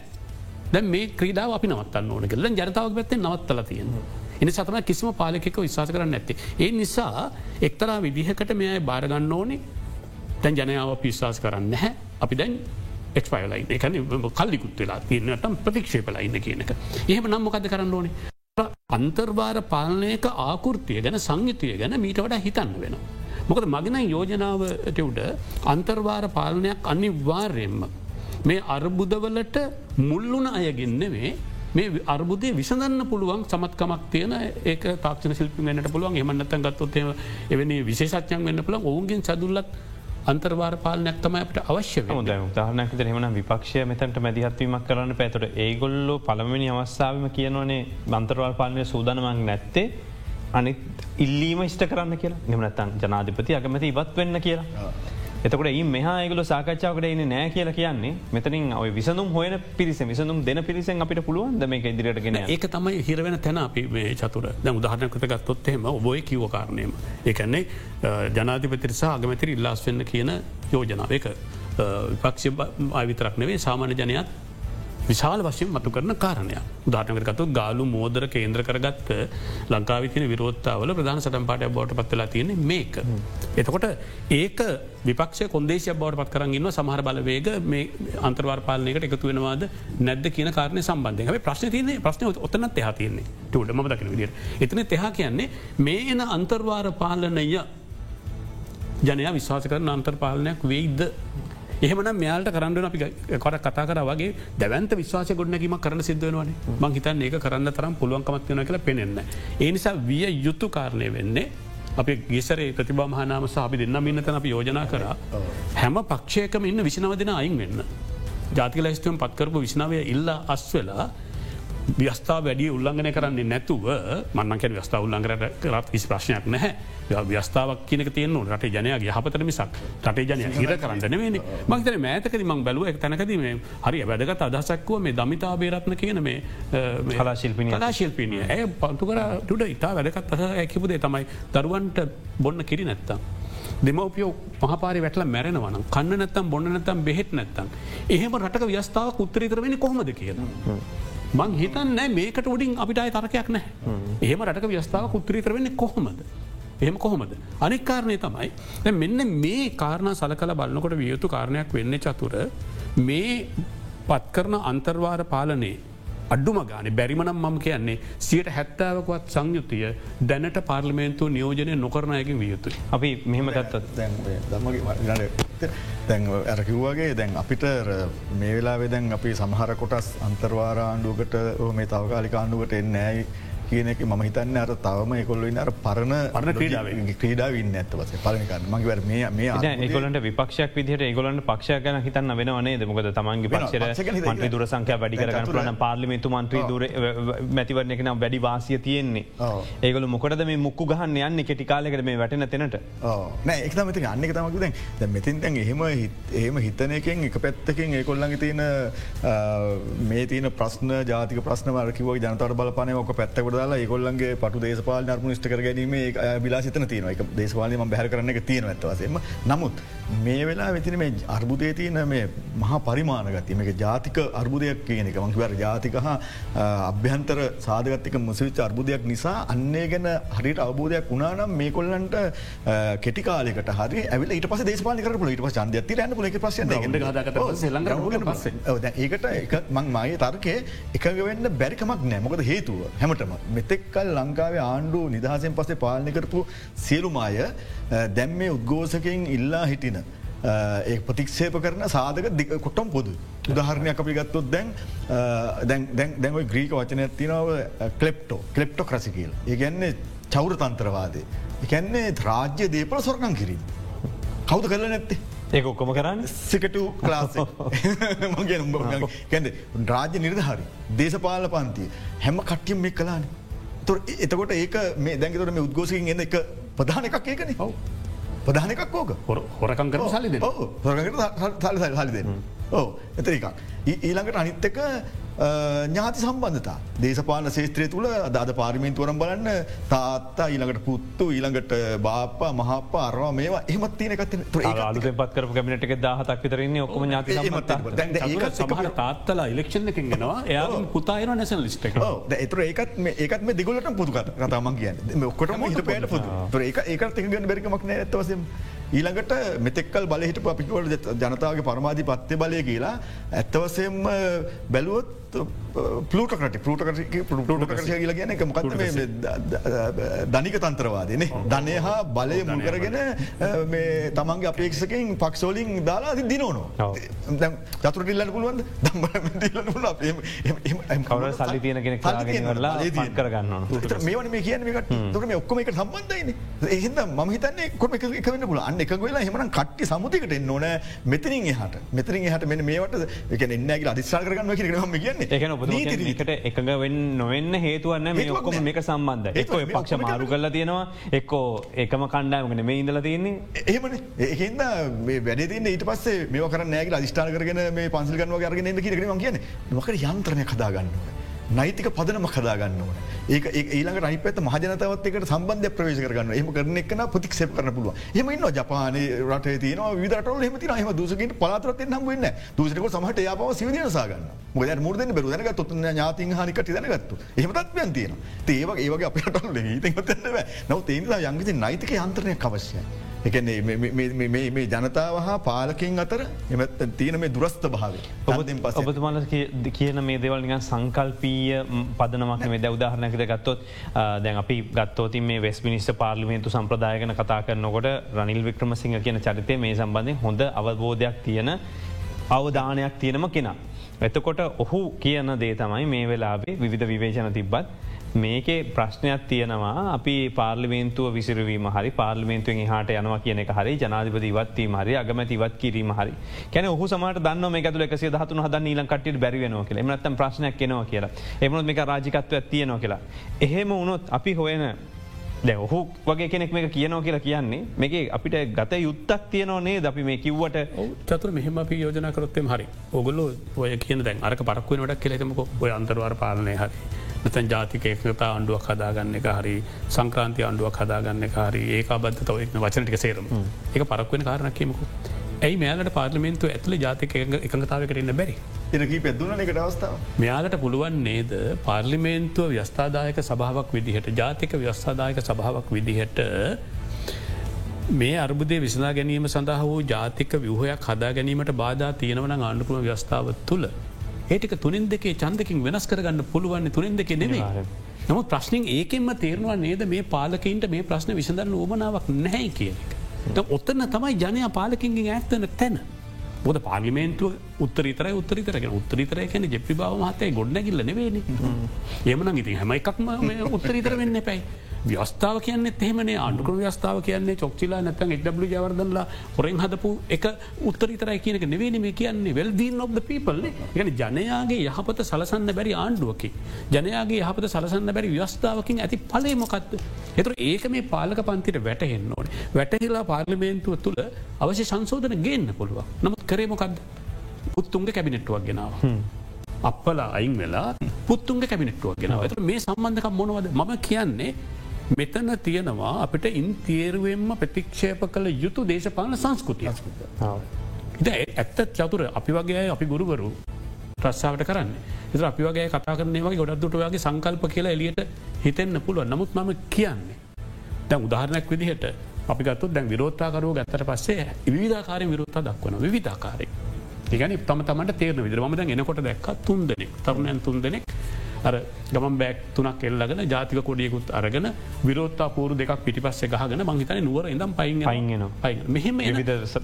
දැ මේ ක්‍රඩාව අපි නවත්තන්න ඕන කල ජනතාවක් පැත්තේ නවත්තල තියෙන. එනි සතම කිසිම පාලකෙක විශවාස කරන්න ඇත්තේ. ඒ නිසා එක්තරා විදිහකට මෙයයි බාරගන්න ඕනේ තැන් ජනයාව පිශ්වාස කරන්න නැහැ අපි දැන් එක්පයලයි එකන කල්ලිකුත් වෙලා තියන්නටම් ප්‍රතික්ෂේපලා ඉන්න කියන එක. එහෙම නම් මොකද කරන්න ඕනේ. අන්තර්වාර පාලනයක ආකෘතිය ගැන සංගිතය ගැන මීට වඩා හිතන්න වෙනවා. මොකද මගෙන යෝජනාවට උඩ අන්තර්වාර පාලනයක් අනිවාර්යෙන්ම. මේ අර්බුදවලට මුල්ලුන අයගෙන්නෙවේ මේ අර්බුදය විසඳන්න පුළුවන් සමත්කමක් තියෙන ඒ තාක්ෂණ ශිල්පි වන්නට පුළුවන් එමන්නත්තන් ගත්තොත් එවැනි විශේෂත්යන් වන්න පුළන් ඔවුන්ගෙන් සදුල්ලත් අන්තර්වාර පාලනයක් තම අපට අවශ්‍ය ද දාහනක හෙමන විපක්ෂය මෙතැට මැදිහත්වීමක් කරන්න පැතුට ඒගොල්ලෝ පළමනි අවස්ථාවම කියනවනේ බන්තරවල් පාලනය සූදනමක් නැත්තේ අනිත් ඉල්ලීම ඉෂ්ට කරන්න කියලා. නිමනත්තන් ජනාධිපති අගමති ඉවත් වෙන්න කියලා. එතකට ඒ මෙහාගල සාකච්ඡාවට එන්න නෑ කියලා කියන්නේ මෙතනින් ඔය විසඳම් හොය පිරිස විසඳම් දෙන පිරිසෙන් අපිට පුළුවන් දම එක ඉදිරියටගෙන ඒක තමයි හිරවෙන තැන අපි මේ චතුර. දැ උදාහරනකත ගත්තොත්තෙම ඔබොය කිව්ව කාරණයම. ඒකන්නේ ජනාධිපතිරිසා අගමැතිරි ඉල්ලාස් වෙන්න කියන යෝජනාව. එක විපක්ෂ අවිතරක් නෙවේ සාමාන්‍ය ජනයත් විශාල වශයෙන් මතු කරන කාරණය උදාටනකරගතු ගාලු මෝදර කේන්ද්‍ර කරගත්ත ලංකාවිතින විරෝත්තාවල ප්‍රධාන සටම් පාටය බෝට පත්වෙලා තියෙන මේක. එතකොට ඒක විපක්ෂ කොන්දේශය බවට පත් කරගන්න සමහර බලවේග මේ අන්තර්වාර පාලනයකට එකතු වෙනවාද නැද්ද කියන කාරණය සම්බන්ධය හ ප්‍රශ්න තියන්නේ ප්‍රශ්න ඔත්තනත් එහ තියන්නේ. ටට ම දකින විදිර. එතන තෙහ කියන්නේ මේ එන අන්තර්වාර පාලනය ජනයා විශ්වාස කරන අන්තර් පාලනයක් වෙයිද එහෙමන මෙයාලට කරන්න අපි කොට කතා කර වගේ දැවන්ත විශ්වාස ගොඩනැකීම කරන සිද්ධවනවන මං හිතන් ඒක කරන්න තරම් පුළුවන්කමත්වයන කියලා පෙනෙන්න. ඒ නිසා විය යුතු කාරණය වෙන්නේ අපි ගේසරේ ප්‍රතිබා මහනාම සාපි දෙන්න ඉන්නතන අපි යෝජනා කර හැම පක්ෂයකම ඉන්න විසිනව දෙෙන අයින් වෙන්න. ජාතික ලයිස්තුවම් පත්කරපු විශ්නාවය ඉල්ලා අස්වෙලා ව්‍යස්ථා වැඩිය උල්ලංඝනය කරන්නේ නැතුව මන්නක වස්ථා උල්ලංගරට කරත් කිසි ප්‍රශ්නයක් නැහැ. ව්‍යස්ථාවක් කියනක තියන රට ජනය හපතර මිසක්. රට ජනය හිර කරන්න නෙවේ මක්තර මෑතකද මං බැලුව තැනකදීම හරි වැදගත් අදසක්කුව මේ දමිතා බේරත්න කියන මේ කලා ශිල්පිනි කලා ශිල්පිනිය. ඇය පන්තුකර ටුඩ ඉතා වැදගත් අහ ඇකිපුදේ තමයි දරුවන්ට බොන්න කිරි නැත්තම්. දෙමවපියෝ පහපාරි වැටල මැරෙනවන කන්න නැත්තම් බොන්න නැත්තම් බෙහෙත් නැත්තම්. එහෙම රටක ව්‍යස්ථාව උත්තරීතරවෙනි කොහොමද කියලා. මං හිතන් නෑ මේකට උඩින් අපිට අය තරකයක් නෑ. එහෙම රටක ව්‍යස්ථාව උත්තරීතර වෙන්නේ කොහොමද. එහෙම කොහොමද. අනික්කාරණය තමයි. මෙන්න මේ කාරණ සලකල බලන්නකොට වියයුතු කාරණයක් වෙන්න චතුර මේ පත්කරන අන්තර්වාර පාලනයේ අඩුම ගාන බැරිමනම් මම කියන්නේ සියට හැත්තාවකවත් සංයුතිය දැනට පාර්ලිමේන්තු නියෝජනය නොකරණයකින් වියයුතුයි. අපි මෙහෙම ගත්තත් දැන් ඇරකිව්වාගේ දැන් අපිට මේ වෙලා දැන් අපි සමහර කොටස් අන්තර්වාර ආණ්ඩුවකට මේ තවකාලික ආණ්ඩුවට එන්නෑයි කියන එක ම හිතන්න අර තවම එකොල්ල අර පරණ පරණ ක්‍රීඩාව. ක්‍රීඩා. වින්න ඇත්තවස පලනිකන්න මගේ මේ මේ ඒකොලට විපක්ෂයක් විදිහට ඒගොලන්ට පක්ෂය ගැන හිතන්න වෙනවනේ දෙමකද තමන්ගේ පක්ෂර මන්ත්‍රී දුර සංකය වැඩි කරගන්න පුලන පාර්ලිමිතු මන්ත්‍රී දුර මැතිවරන එක නම් වැඩි වාසිය තියෙන්නේ. ඒගොල මොකද මේ මුක්කු ගහන්න යන්න කෙටිකාලෙකට මේ වැටන තැනට? නෑ එක්තමති අන්න තමක දැ මෙතින් තැන් එහෙම එහෙම හිතනයකෙන් එක පැත්තකින් ඒකොල්ලඟ තියෙන මේ තියන ප්‍රශ්න ජාතික ප්‍රශ්නවරකිව ජනතර බලපනය ඕක පැත්තකොට දාලා ඒගොල්ලන්ගේ පටු දේශපාල නර්ම ස්ට කර ගැනීම බිලා සිතන තියෙන එක දේශවාලම බැහර කරන එක තියෙන ඇත්වසේම නමුත් මේ වෙලා වෙතින මේ අර්බුදය තියන මේ මහා පරිමාණගති මේක ජාතික අර්බුදයක් කියන එක. මංකිවර ජාතික හා අභ්‍යන්තර සාධගත්තික මුසවිච අර්බුදයක් නිසා අන්නේ ගැන හරිට අවබෝධයක් වුණනම් මේ කොල්ලන්ට කෙටිකාලෙකට හරි ඇවිල ඊට පස දේශපාල කරපු ඊට පස න්දය තිරන්න පුල පස ඒකට එක මං මගේ තර්කය එකග වෙන්න බැරිකමක් නෑ. මොකද හේතුව? හැමටම මෙතෙක්කල් ලංකාවේ ආණ්ඩු නිදහසෙන් පසේ පාලනය කරපු සියලුමාය දැම් මේ උද්ගෝසකෙන් ඉල්ලා හිටින. ඒ ප්‍රතික්ෂේප කරන සාධක දික කොටම් පොදු. උදාහරණයක් අපි ගත්තොත් දැන් දැන්ව ග්‍රීක වචන ඇතිනාව කලෙප්ටෝ කලෙප්ටෝ ක්‍රසි කියල. ඒගැන්නේ චෞර තන්ත්‍රවාදය. එකන්නේ රාජ්‍ය දේපල සොරකං කිරීම. කවුද කරල නැත්තේ. ඒ ඔක්කොම කරන්න සිකට ක්ලාස මගේ ගැද රාජ්‍ය නිර්ධහරි දේශපාල පන්තිය හැම කට්ටියම් මේ කලාන එතකොට ඒක මේ දැන්ගතට මේ උද්ගෝසිකින් එන්න එක ප්‍රධාන එකක් ඒකන හව ප්‍රධාන එකක් ඕක හොරකං කර සලි හොරකට සල හලි දෙන්න ඕ එතර එකක් ඊළඟට අනිත්තක ඥාති සම්බන්ධතා. දේශපාන ශේත්‍රය තුළ අදාද පාරිමින්තුවරම් බලන්න තාත්තා ඊළඟට පුත්තු ඊළඟට බාප්පා මහපා අරවා මේවා එහමත් තියන එකත් අලුත පත් කර කැමිනට දහතක් විතරන්නේ ඔක්කම ඥාති සමහර තාත්තලා ඉලෙක්ෂණ එකින් ගෙනවා එයා පුතායන නැසන් ලිස්ට එක. එතුර ඒකත් ඒකත් මේ දිගලට පුතුකත් කතාමන් කියන්න. ඔක්කොට හිට පේට පුතු ඒක ඒකත් එක ගන්න බැරිකමක් නෑ ඇත්තවසම් ඊළඟට මෙතෙක්කල් බලහිට අපිකොට ජනතාවගේ පරමාධි පත්්‍ය බලය කියලා. ඇත්තවසෙන්ම බැලුවොත් පලටකට පලට පලට කියල කියන එක. මොකත් ධනික තන්ත්‍රවාදයන ධනය හා බලය මුකරගෙන තමන්ගේ අපේක්ෂකින් පක්ෂෝලින් දාලා දිනවනු චතුරටිල්ලන්න පුළුවන්. කවර සල්ලි තියෙන කෙනෙ කරගන්න මේවන මේ කියනකට තුරම ඔක්කොම එක සම්බන්ධයින එහිද ම හිතන්නේ කොම එක වන්න පුල අන්න එක වෙලා හෙමන කට්ටි සමුතිකට එන්නඕන මෙතරින් හට මෙතරින් හට මෙ මේවට එක එන්නගේ අදිස්සා කරගන්න කිරම කියන්න ඔබ එකට එකඟ වෙන් නොවෙන්න හේතුවන්න මේ ඔක්කොම මේක සම්බන්ධ එක්ක පක්ෂ මාරු කරලා තියෙනවා. එක්කෝ එකම කණ්ඩායමගෙන මේ ඉඳල තියෙන්නේ. එහෙමන. ඒහින්ද මේ වැඩදින්න ඊට පස්සේ මේ කර නෑග අධිෂ්ඨාන කරගෙන මේ පන්සිල්ගන්ව කරගෙන කිරම කියන මකට යන්ත්‍රණය කදාගන්නවා. නෛතික පදනම කදාගන්න ඕන. ඒක ඒළඟ රයි පැත් මහජනතවත් එකට සම්බන්ධ ප්‍රවේශ කරගන්න එම කරන එක්න ප්‍රතික්ෂප කරන පුළුව එම ඉන්න ජපාන රට තින විදරට හෙමති හම දසකට පලාතරත් හම්බන්න දසක සමට යාපව සිවිදනසාගන්න මොද මුරද බරුදනක තුත් ඥාති හනික තිදනගත්තු එහමතත් තියෙන ඒව ඒවගේ අපට ඊතව නව තේලා යංගති නෛතික යන්ත්‍රණය අවශ්‍යයි. එකන්නේ මේ ජනතාව හා පාලකින් අතර එම තියෙන මේ දුරස්ථ භාව ඔබතුමාල කියන මේ දෙවල් නිගන් සංකල්පීය පදනමක් මේ දැ උදාහරණැකද ගත්තොත් දැන් අපි ගත්තෝති මේ වෙස් මිනිස්ට පාර්ලිමේන්තු සම්ප්‍රදායගන කතා කරනකොට රනිල් වික්‍රම සිංහ කියන චරිතය මේ සම්බන්ධය හොඳ අවබෝධයක් තියෙන අවධානයක් තියෙනම කෙනා. එතකොට ඔහු කියන දේ තමයි මේ වෙලාවේ විධ විවේචන තිබ්බත් මේකේ ප්‍රශ්නයක් තියෙනවා. අපි පාර්ලිමේන්තුව විසිරවීම හරි පාර්ලිමේන්තුවෙන් හට යනවා කියන එක හරි ජනාධපති ඉවත්වීම හරි අගමැති ඉවත් කිරීම හරි. කැන ඔහු සමට දන්න මේ ඇතුල එකසේ දහතුන හද ඊලකට බැරිවෙනවා කියලා. එමනත්තම් ප්‍රශ්නයක් කෙනවා කියලා. එමනොත් මේක රාජිකත්ව තියනවා කියලා. එහෙම වුණොත් අපි හොයන දැ ඔහු වගේ කෙනෙක් මේ කියනෝ කියලා කියන්නේ මේක අපිට ගත යුත්තක් තියනවනේ ද අපි මේ කිව්වට චතුර මෙහම අපි යෝජන කරොත්තෙම හරි. ඔගොල්ලු ඔය කියන දැන් අරක පරක්ුව ොඩක් කෙලෙතමක ඔය අන්තරවාර පාලනය හරි. නතන් ජාතික එකතා අන්ඩුවක් හදාගන්න එක හරි සංක්‍රන්ති අන්ඩුවක් හදාගන්න හරි ඒ අබද්ධ තව වචනටික සේරම. එක පරක්වෙන කාරණක්කීමකු ඇයි මෙයාලට පාර්ලිමෙන්තු ඇතුල ජාතික එකඟතාවකට එන්න බැරි? එනකී පැදුන එකට අවස්ථාව. මෙයාලට පුළුවන් නේද පාර්ලිමේන්තුව ව්‍යස්ථාදායක සභාවක් විදිහට ජාතික ව්‍යස්ථාදායක සභාවක් විදිහට මේ අර්බුදය විසනා ගැනීම සඳහා වූ ජාතික වියහයක් හදා ගැනීමට බාධා තියෙනවන ආණ්ඩුකම ව්‍යස්ථාව තුළ ඒටික තුනින් දෙකේ චන්දකින් වෙනස් කරගන්න පුළුවන්න්නේ තුනින් දෙක නෙවේ. නමුත් ප්‍රශ්නින් ඒකෙන්ම තේරවා නේද මේ පාලකින්ට මේ ප්‍රශ්න විසඳන්න ඕමනාවක් නැහැ කියන එක. ඔත්තන්න තමයි ජනය පාලකින්ගින් ඇත්තන තැන. බොද පාලිමේන්තුව උත්තරිතර උත්තරිතරගෙන උත්තරිතර කියන ජෙපි බව මහතය ගොඩනැගිල්ල නෙවෙනි. එමන ඉති හැම එකක්ම උත්තරිතර වෙන්න පැයි. ව්‍යස්ථාව කියන්නේ එහෙමන අන්ඩුකර ව්‍යස්ථාව කියන්නේ චොක්චිලා නැතන් එඩ්ල ජවර්දලා හොරෙන් හදපු එක උත්තරිතරයි කියනක නෙවෙනම කියන්නේ වෙල්දීන් ඔබ පිපල් ගැන ජනයාගේ යහපත සලසන්න බැරි ආණ්ඩුවකි. ජනයාගේ යහපත සලසන්න බැරි ව්‍යස්ථාවකින් ඇති පලේමොකක්ද. එතුර ඒක මේ පාලක පන්තිට වැටහෙන්න ඕන. වැටහිලා පාර්ලිමේන්තුව තුළ අවශ්‍ය සංසෝධන ගේන්න පුළුව. නමුත් කරේමොකක්ද පුත්තුන්ගේ කැබිනෙට්ටුවක් ගෙනාව. අපලා අයින් වෙලා පුත්තුන්ග කැබිනෙට්ටුවක් ගෙනාව මේ සම්බන්ධකම් මොනවද ම කියන්නේ මෙතන තියෙනවා අපිට ඉන් තේරුවෙන්ම ප්‍රතික්ෂේප කළ යුතු දේශපාලන සංස්කෘතිය. ඇත්ත චතුර අපි වගේ අපි ගුරුවරු ප්‍රස්සාාවට කරන්න. එත අපි වගේ කතා කරන්නේ වගේ ගොඩක්දුට වගේ සංකල්ප කියලා එලියට හිතෙන්න්න පුළුව නමුත් මම කියන්නේ දැන් උදාහරණයක් විදිහට අපි ගත්තු දැන් විරෝත්තාකරුව ගත්තට පස්සේ විධාකාරය විරෝත්තා දක්වන විධාකාරය ඒගැන තම තමට තේරන විදිර ම එනකොට දැක් තුන් දෙනෙක් තරුණයන් තුන් දෙනෙක් අර ගම බෑක් තුනක් එල්ලගෙන ජාතික කොඩියකුත් අරගෙන විරෝත්තා පූර දෙක් පිටිපස්ස ගහගෙන මංහිතන නුවර ඉදම් පයින් පයිගෙන මෙහෙම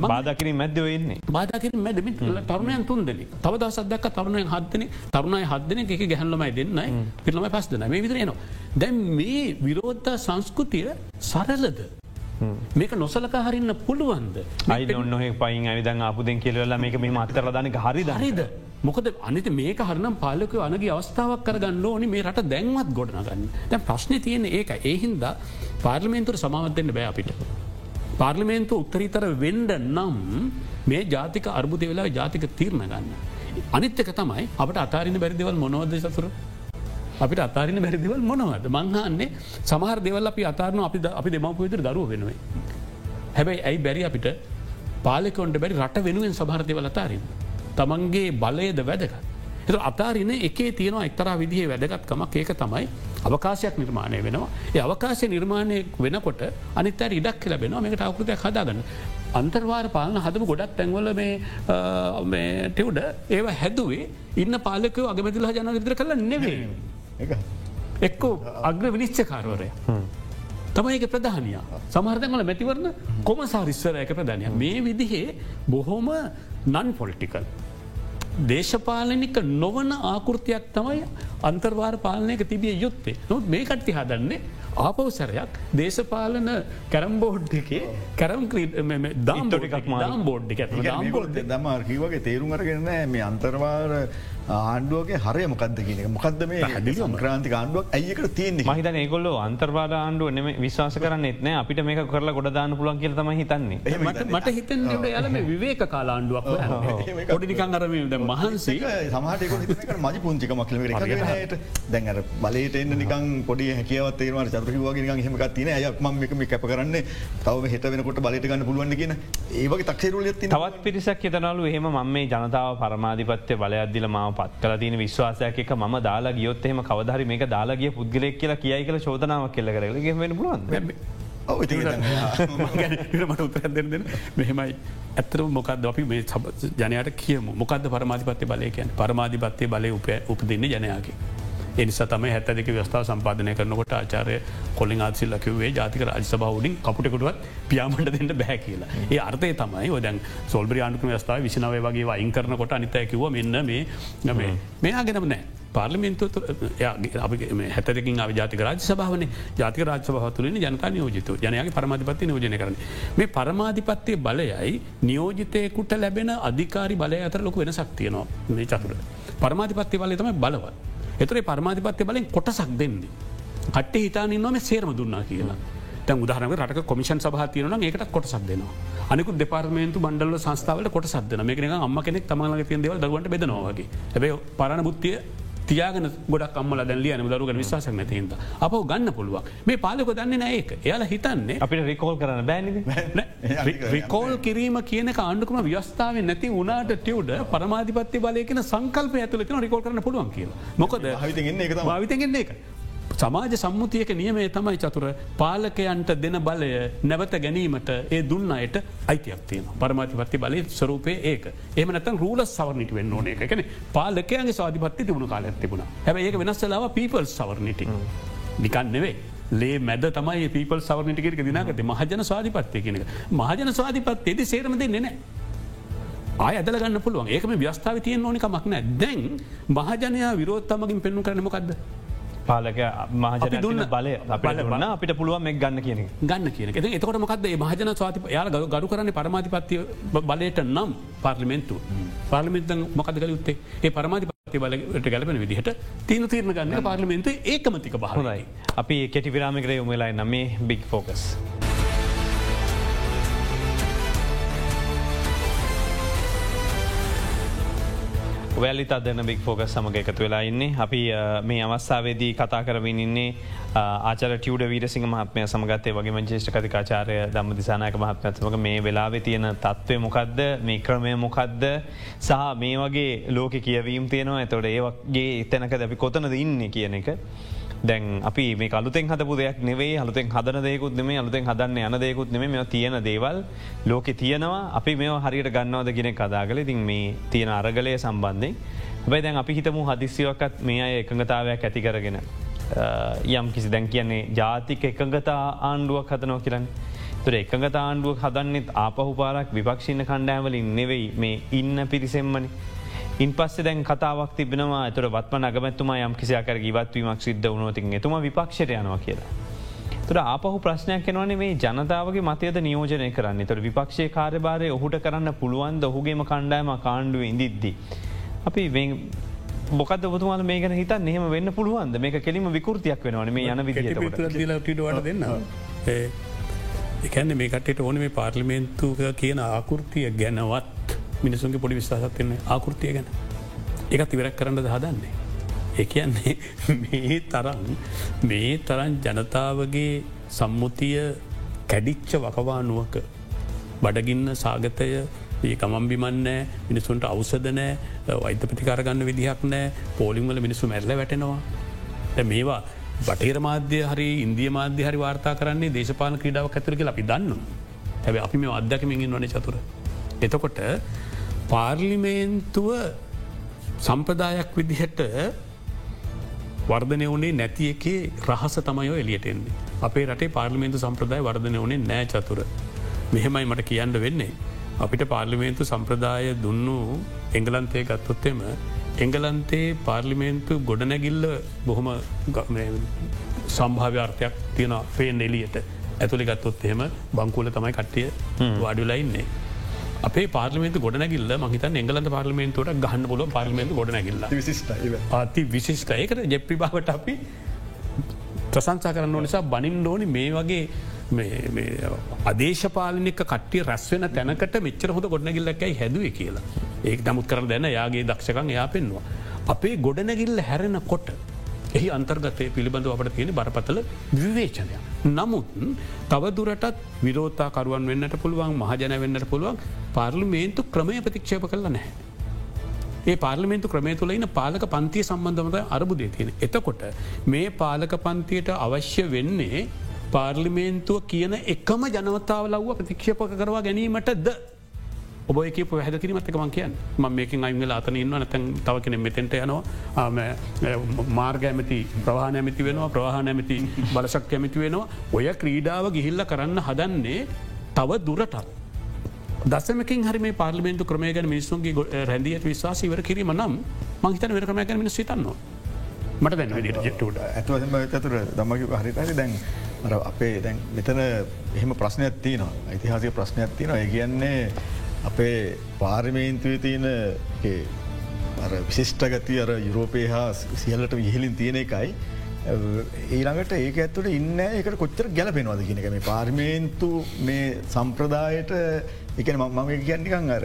බාධකිරින් මැද වෙන්නේ බාධකිරින් මැදම තරුණයන් තුන් දෙනෙ තව දසදක් තරුණය හදන තරුණයි හදන එක ගැහල්ලමයි දෙන්නයි. පිල්ලමයි පස් දෙන මේ විදිරයනවා දැන් මේ විරෝධතා සංස්කෘතිය සරලද මේක නොසලක හරින්න පුළුවන්ද? අයි ඔන්නහ පයින් අවිදන් අපපුදෙන් කියලවෙලා මේක මේ අත්තරදාන හරි හරිද? මොකද අනිත මේක හරනම් පාලක අනගේ අවස්ථාවක් කරගන්න ඕනි. මේ රට දැන්වත් ගොඩනගන්න. දැ ප්‍රශ්න තියෙන ඒක ඒහින්ද පාර්ලිමේන්තුර සමාවත්දන්න බෑ අපිට. පාර්ලිමේන්තු උත්තරීතර වෙන්ඩ නම් මේ ජාතික අර්බුදය වෙලා ජාතික තීරණ ගන්න. අනිත්තක තමයි අපට අතාරින බැරිදිවල් මොනවද සතුර අපිට අතාරින බැරිදිවල් මොනවද මංහන්නේ සමහර දෙවල් අපි අතාරන අපි අපි දෙමපු විතර දරුව වෙනුවේ. හැබැයි ඇයි බැරි අපිට පාලෙකොන්ට බැරි රට වෙනුවෙන් සභාරතිවල අතාරින්. තමන්ගේ බලයද වැදක. එ අතාරින එකේ තියෙනවා එක්තරා විදිහ වැදගත්කමක් ඒක තමයි අවකාශයක් නිර්මාණය වෙනවා. ඒ අවකාශය නිර්මාණය වෙනකොට අනිත ඉඩක් ලැබෙන මේකට අවකෘතයක් හදාගන්න. අන්තර්වාර පාලන හදම ගොඩක් තැන්වල මේ ටෙව්ඩ ඒව හැදුවේ ඉන්න පාලකව අගමැතිලා ජන විදර කල නෙවේ. එක්කෝ අග්‍ර විනිශ්චකාරවරය. තමයික ප්‍රධානය. සමහර්තකල මැතිවරණ කොමසාරිස්සරයක ප්‍රධානය. මේ විදිහේ බොහොම නන් පොලිටිකල්. දේශපාලනික නොවන ආකෘතියක් තමයි අන්තර්වාර පාලනයක තිබිය යුත්තේ. නොත් මේ කට්ටි හදන්නේ ආපවසරයක් දේශපාලන කැරම්බෝඩ් එකේ කැරම් දාම් ටිකක් දාම් බෝඩ් එක දම කිවගේ තේරුම් අරගන්න මේ අන්තර්වාර ආණ්ඩුවගේ හරය මොකක්ද කියන මොකක්ද මේ හැඩි ක්‍රාන්ති ආණ්ඩුවක්? ඇයකට තියන්නේ මහිත ඒගොල්ල අන්තර්වාද ආණ්ඩුව නෙම විශවාස කරන්න එත්න අපිට මේක කරලා ගොඩදාන්න පුලන් කියල තම හිතන්නේ. මට හිතන් යාලම විවේක කාලාණ්ඩුවක් පොඩිනිකන් අරම මහන්සේ. සමහට මජි පුංචික මක්ලට දැන්ර බලට එන්න නිකන් පොඩි හැකවත් ඒවා චතුරකිවගේ හමක් තින අයක් ම එක කැප කරන්න. තව හිත වෙනකොට බලට ගන්න පුළුවන් කියන. ඒවගේ තක්සේරුල තවත් පිරිසක් එතනලු එහෙම මම මේ ජනතාව පරමාධිපත්‍ය බලයද්දිල මාව පත් කල තින විශ්වාසයක් එක ම දාලා ගියොත් එහම කවදහරි මේ දාලාගිය පුද්ගලෙක් කියලා කියයි කල චෝදනාවක් කෙල්ල කරල ගෙම පුළුවන්. මට උත්තර දෙන්න මෙහෙමයි. ඇත්තර මොකක්ද අපි මේ ජනයට කියමු. මොකද පරමාධිපත්ය බලයකයන් පරමාධිපත්ය බලය උප උපදින්න ජනයාගේ. එනිසා තම හැත්ත දෙක වස්ථාව සම්පාධනය කරනකොට ආචාරය කොලින් ආසිල්ල කිවේ ජාතික රජසභාවඩින් කපුටකුටුවත් පියාමට දෙන්න බැහැ කියලා. ඒ අර්ථය තමයි ඔදැන් සොල්බරි ආණුක වස්ථාව විසිනාව වගේ වයින් කරනකොට අනිතයකිව මෙන්න මේ නමේ මෙයාගෙනම නෑ. පාර්ලිමින්තු හැතකින් ජාතික රාජ සභාවන ජාතික රාජ සභහතුලින් ජනතා නියෝජිතු ජනයාගේ පරමාධිපත්ති නියෝජනය කරන. මේ පරමාධිපත්තිය බලයයි නියෝජිතයකුට ලැබෙන අධිකාරි බලය අතර ලොක වෙන සක්තියනවා මේ චතුර. පරමාධිපත්ති බලය තම බලවත්. එතුරේ පරමාධිපත්ය බලෙන් කොටසක් දෙන්නේ. කට්ට හිතානින්නම සේරම දුන්නා කියලා. තැ උදාහරන රට කොමිෂන් සහතියන ඒකට කොටසක් දෙනවා. අනිකු දෙපාර්මේන්තු බණ්ඩල සංස්ථාවට කොටසක්දන මේකන අම්ම කෙනෙක් තමලගේ තියන්දව දරුවට බෙදනවාගේ ඇබේ පරණ බුද්ධිය තියාගෙන ගොඩක් අම්මල දැල්ලිය න දරුග විශවාසක් නැතින්ද අප ගන්න පුළුවන්. මේ පාලක දන්න නඒක එයාල හිතන්නේ අපිට රිකෝල් කරන බෑන රිකෝල් කිරීම කියන ආණ්ඩුකම ව්‍යස්ථාව නැති වුණට ටියවඩ පරමාධිපත්ති බලයකන සංකල්ප ඇතුලෙන රිකෝල් කරන පුළුවන් කිය මොකද භවිතගෙන්නේ එක සමාජ සම්මුතියක නියමේ තමයි චතුර. පාලකයන්ට දෙන බලය නැවත ගැනීමට ඒ දුන්න අයට අයිතියක් තියෙන පරමාතිපත්ති බලය ස්වරූපය ඒක. එම නත රූල සවරනිට වෙන්න ඕන එකන පාලකයගේ සාධිපත්ති තිබුණු කාල තිබුණ. හැබ ඒක වෙනස්සලාව පීපල් සවරනිට නිකන් නෙවේ ලේ මැද තමයි පීපල් සවරනිටික දිනකත මහජන ස්වාධිපත්ය කියනක මහජන ස්වාධිපත්තයේද සේරම දෙන්නේ නෑ. ආය ඇදල ගන්න පුළුවන්. ඒකම ව්‍යස්ථාව තියෙන් ඕනිකමක් නෑ දැන් මහජනයා විරෝත්තමගින් පෙන්නු කරනමකක්ද පාලක මහජන දුන්න බලය වන්න අපිට පුළුවන් එක් ගන්න කියන ගන්න කියන එතකොට මොකද මහජන ස්වාති යාල ගරු කරන්න පරමාධිපත්තිය බලයට නම් පාර්ලිමෙන්තු පාර්ලිමින්ත මොකද කල යුත්තේ? ඒ පරමාධිපත්ති බලට ගැලපෙන විදිහට තිීන තීරණ ගන්න පාර්ලිමෙන්තු ඒකමතික බහරයි අපි කෙටි විරාමිකරය උමලයි නමේ බික් ෆෝකස්. වැලි අදන බික් ෆෝගස් සමඟ එකතු වෙලා ඉන්නේ අපි මේ අවස්ථාවේදී කතා කරමින් ඉන්නේ ආචර ටියඩ වීරසිංහ මහත්මය සමගත්තේ වගේ ජේෂ්ඨකති කාචාරය දම්ම දිසානායක මහත්මත්මක මේ වෙලාවෙ තියෙන තත්ත්වය මොකක්ද මේ ක්‍රමය මොකක්ද සහ මේ වගේ ලෝක කියවීම් තියෙනවා ඇතොට ඒවගේ එතැනක දැපි කොතනද ඉන්න කියන එක. දැන් අපි මේ අලුතෙන් හදපු දෙයක් නෙවේ අලුතෙන් හදන දෙකුත් නෙේ අලුතෙන් හදන්න යන දෙකුත් නෙම මෙ තියෙන දේවල් ලෝකෙ තියෙනවා. අපි මේ හරියට ගන්නවද ගෙන කදාගල ඉතින් මේ තියෙන අරගලය සම්බන්ධය බයි දැන් අපි හිතමු හදිස්සිවක්කත් මේ අය එකඟතාවයක් ඇති කරගෙන යම් කිසි දැන් කියන්නේ ජාතික එකඟතා ආණ්ඩුවක් හතනෝ කියරන්න තුර එකඟත ආණ්ඩුව හදන්නෙත් ආපහු පාරක් විපක්ෂිණ කණ්ඩෑවලින් නෙවෙයි මේ ඉන්න පිරිසෙම්මනි. ඉන් පස්ස දැන් කතාවක් තිබෙනවා. ඇතුර වත්ම නගමැතුමා යම් කිසියාකර ගීවත්වීමක් සිද්ධ වුණෝතින් එතුම විපක්ෂයට යනවා කියලා. තුර ආපහු ප්‍රශ්නයක් එනවනේ මේ ජනතාවගේ මතයද නියෝජනය කරන්න. තොර විපක්ෂය කාර්යභාරය ඔහුට කරන්න පුළුවන්ද? ඔහුගේම කණ්ඩායම කාණ්ඩුව ඉදිද්දි. අපි බොකද බතුමාල මේක හිත එහෙම වෙන්න පුළුවන්ද? මේක කෙලිම විකෘතියක් වෙනවන මේ යන විදිට දෙන්න. එකන්න මේකට ඕන මේ පාර්ලිමේන්තුක කියන ආකෘතිය ගැනවත් මිනිසුන්ගේ පොඩි විශසත්වන්නේ ආකෘතිය ගැන එකත් ඉවරක් කරන්න දහදන්නේ. ඒ කියන්නේ මේ තරන් මේ තරන් ජනතාවගේ සම්මුතිය කැඩිච්ච වකවානුවක බඩගින්න සාගතය ඒ කමම් බිමන්නෑ මිනිසුන්ට අවසදනෑ වෛත ප්‍රතිකාරගන්න විදිහක් නෑ පෝලිංවල මිනිසු මැල්ල වැටෙනවා මේවා බටේර මාධ්‍ය හරි ඉන්දිය මාධ්‍ය හරි වාර්තා කරන්නේ දේශපාල ක්‍රඩාව ඇතුරක අපි දන්න හැබ අපි මේ අදැකමින් වන චතුර. එතකොට පාර්ලිමේන්තුව සම්ප්‍රදායක් විදිහට වර්ධනය වනේ නැති එකේ රහස තමයෝ එලියටෙන්නේ. අපේ රටේ පාර්ලිමේන්තු සම්ප්‍රදාය වර්ධනය වනේ නෑ චතුර. මෙහෙමයි මට කියන්න වෙන්නේ. අපිට පාර්ලිමේන්තු සම්ප්‍රදාය දුන්නු එංගලන්තය ගත්තොත්තෙම එංගලන්තේ පාර්ලිමේන්තු ගොඩනැගිල්ල බොහොම සම්භාව්‍යාර්ථයක් තියෙන ෆේන් එලියට ඇතුළි ගත්තොත් එහෙම බංකුල තමයි කට්ටිය වාඩිලයින්නේ. අපේ පාර්ලිමේන්තු ගොඩනැගිල්ල මහිත එංගලන්ත පාර්ලිමේන්තුවට ගහන්න බොල පාර්ලිමේන්තු ගොඩනැගිල්ල අති විශිෂ්ට ඒකට ජෙප්පිබාවට අපි ප්‍රසංසා කරන්න නිසා බනින් ඕනි මේ වගේ අදේශපාලනික කට්ටිය රැස්වෙන තැනකට මෙච්චර හොඳ ගොඩනැගිල්ලකයි හැදුව කියලා. ඒක නමුත් කර දැන යාගේ දක්ෂකං එයා පෙන්වා. අපේ ගොඩනැගිල්ල හැරෙන කොට එහි අන්තර්ගතය පිළිබඳව අපට තියෙන බරපතල විවේචනය. නමුත් තවදුරටත් විරෝතාකරුවන් වෙන්නට පුළුවන් මහජන වෙන්නට පුළුවන් පාර්ලිමේන්තු ක්‍රමය ප්‍රතික්ෂේප කල නැහැ. ඒ පාර්ලිමේන්තු ක්‍රමය තුළ ඉන්න පාලක පන්තිය සම්බන්ධමත අරබුදේ තියෙන. එතකොට මේ පාලක පන්තියට අවශ්‍ය වෙන්නේ පාර්ලිමේන්තුව කියන එකම ජනවතාව ලව්ව ප්‍රතික්ෂපක කරවා ගැනීමට ද ඔබ එක පැහද කිරීමත්තකමන් කියන් ම මේකින් අයිංගල අතන ඉන්න නැතැන් තව කෙනෙ මෙතෙන්ට යනවා. මාර්ග ඇමති ප්‍රවාහන ඇමති වෙනවා ප්‍රවාහන ඇමති බලසක් ඇමති වෙනවා. ඔය ක්‍රීඩාව ගිහිල්ල කරන්න හදන්නේ තව දුරටත්. දසමකින් හරි මේ පාර්ලිමේන්තු ක්‍රමය ගැන මිනිස්සුන්ගේ රැදියට විශවාස ඉවර කිරීම නම් මහිතන වර ක්‍රමය ගැන මිනිස් සිතන්නවා. මට දැන් ජෙට්ට ඇත්වම ඇතුර දමක හරිතයි දැන් අපේ දැන් මෙතන එහෙම ප්‍රශ්නයක් තියනවා. යිතිහාසික ප්‍රශ්නයක් තියනවා. ඒ කියන්නේ අපේ පාර්මේන්තුවේ තියෙන විශිෂ්ට ගති අර යුරෝපය හා සියල්ලට විහිලින් තියෙන එකයි. ඊළඟට ඒක ඇත්තුට ඉන්න එකට කොච්චර ගැලපෙනවාද කියනක මේ පාර්මේන්තු මේ සම්ප්‍රදායට එක මම කියන්නිකං අර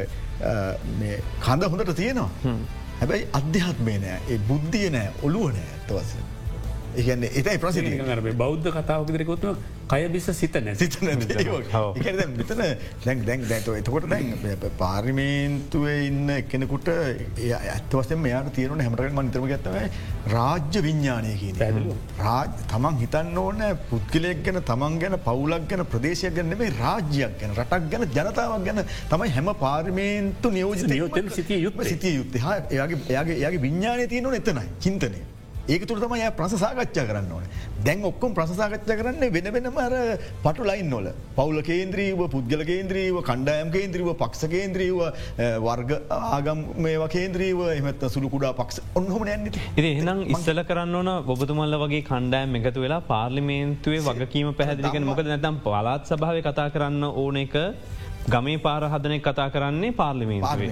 කඳ හොඳට තියෙනවා. හැබැයි අධ්‍යාත්මය නෑ ඒ බුද්ධිය නෑ ඔලුව නෑ ඇත්තවස. ඒගන්න එතයි ප්‍රසිති බෞද්ධ කතාවක දෙරකොත්ව කය බිස සිතන සිතන මෙතන දැන් දැන් දැන්ව එතකොට දැන් පාර්මිමේන්තුවේ ඉන්න එකෙනෙකුට ඇත්වසෙන් මෙයාට තියෙනන හැමටක මනිතරම ගත්තවයි රාජ්‍ය විඤ්ඥානය කියන රාජ තමන් හිතන්න ඕන පුද්ගලයක් ගැන තමන් ගැන පවුලක් ගැන ප්‍රදේශයක් ගැන මේ රාජ්‍යයක් ගැන රටක් ගැන ජනතාවක් ගැන තමයි හැම පාර්මේන්තු නියෝජිත යුත්තෙන් සිතිය යුත්ම සිතිය යුත්තේ. එයාගේ එයාගේ විඤ්ඥානය තියෙනවන එතනයි. චින්තනය ඒක තුර තමයි ප්‍රසාගච්ඡා කරන්න ඕන. දැන් ඔක්කොම් ප්‍රසාගච්ඡ කරන්න වෙන වෙනම අර පටු ලයින් නොල පවුල කේන්ද්‍රීව පුද්ගල කේන්ද්‍රීව කණ්ඩායම් කේන්ද්‍රීව පක්ෂ කේන්ද්‍රීව වර්ග ආගම් මේවා කේන්ද්‍රීව එමත් සුළු කුඩා පක්ෂ ඔන්නහොම නැන්නට ඉ එහනම් ඉස්සල කරන්න ඕන ඔබතුමල්ල වගේ කණ්ඩෑම් එකතු වෙලා පාර්ලිමේන්තුවේ වගකීම පැහදිලිගෙන මොකද නැතම් පලාත් සභාව කතා කරන්න ඕන එක ගමේ පාර හදන කතා කරන්නේ පාර්ලිමේන්තුවේ.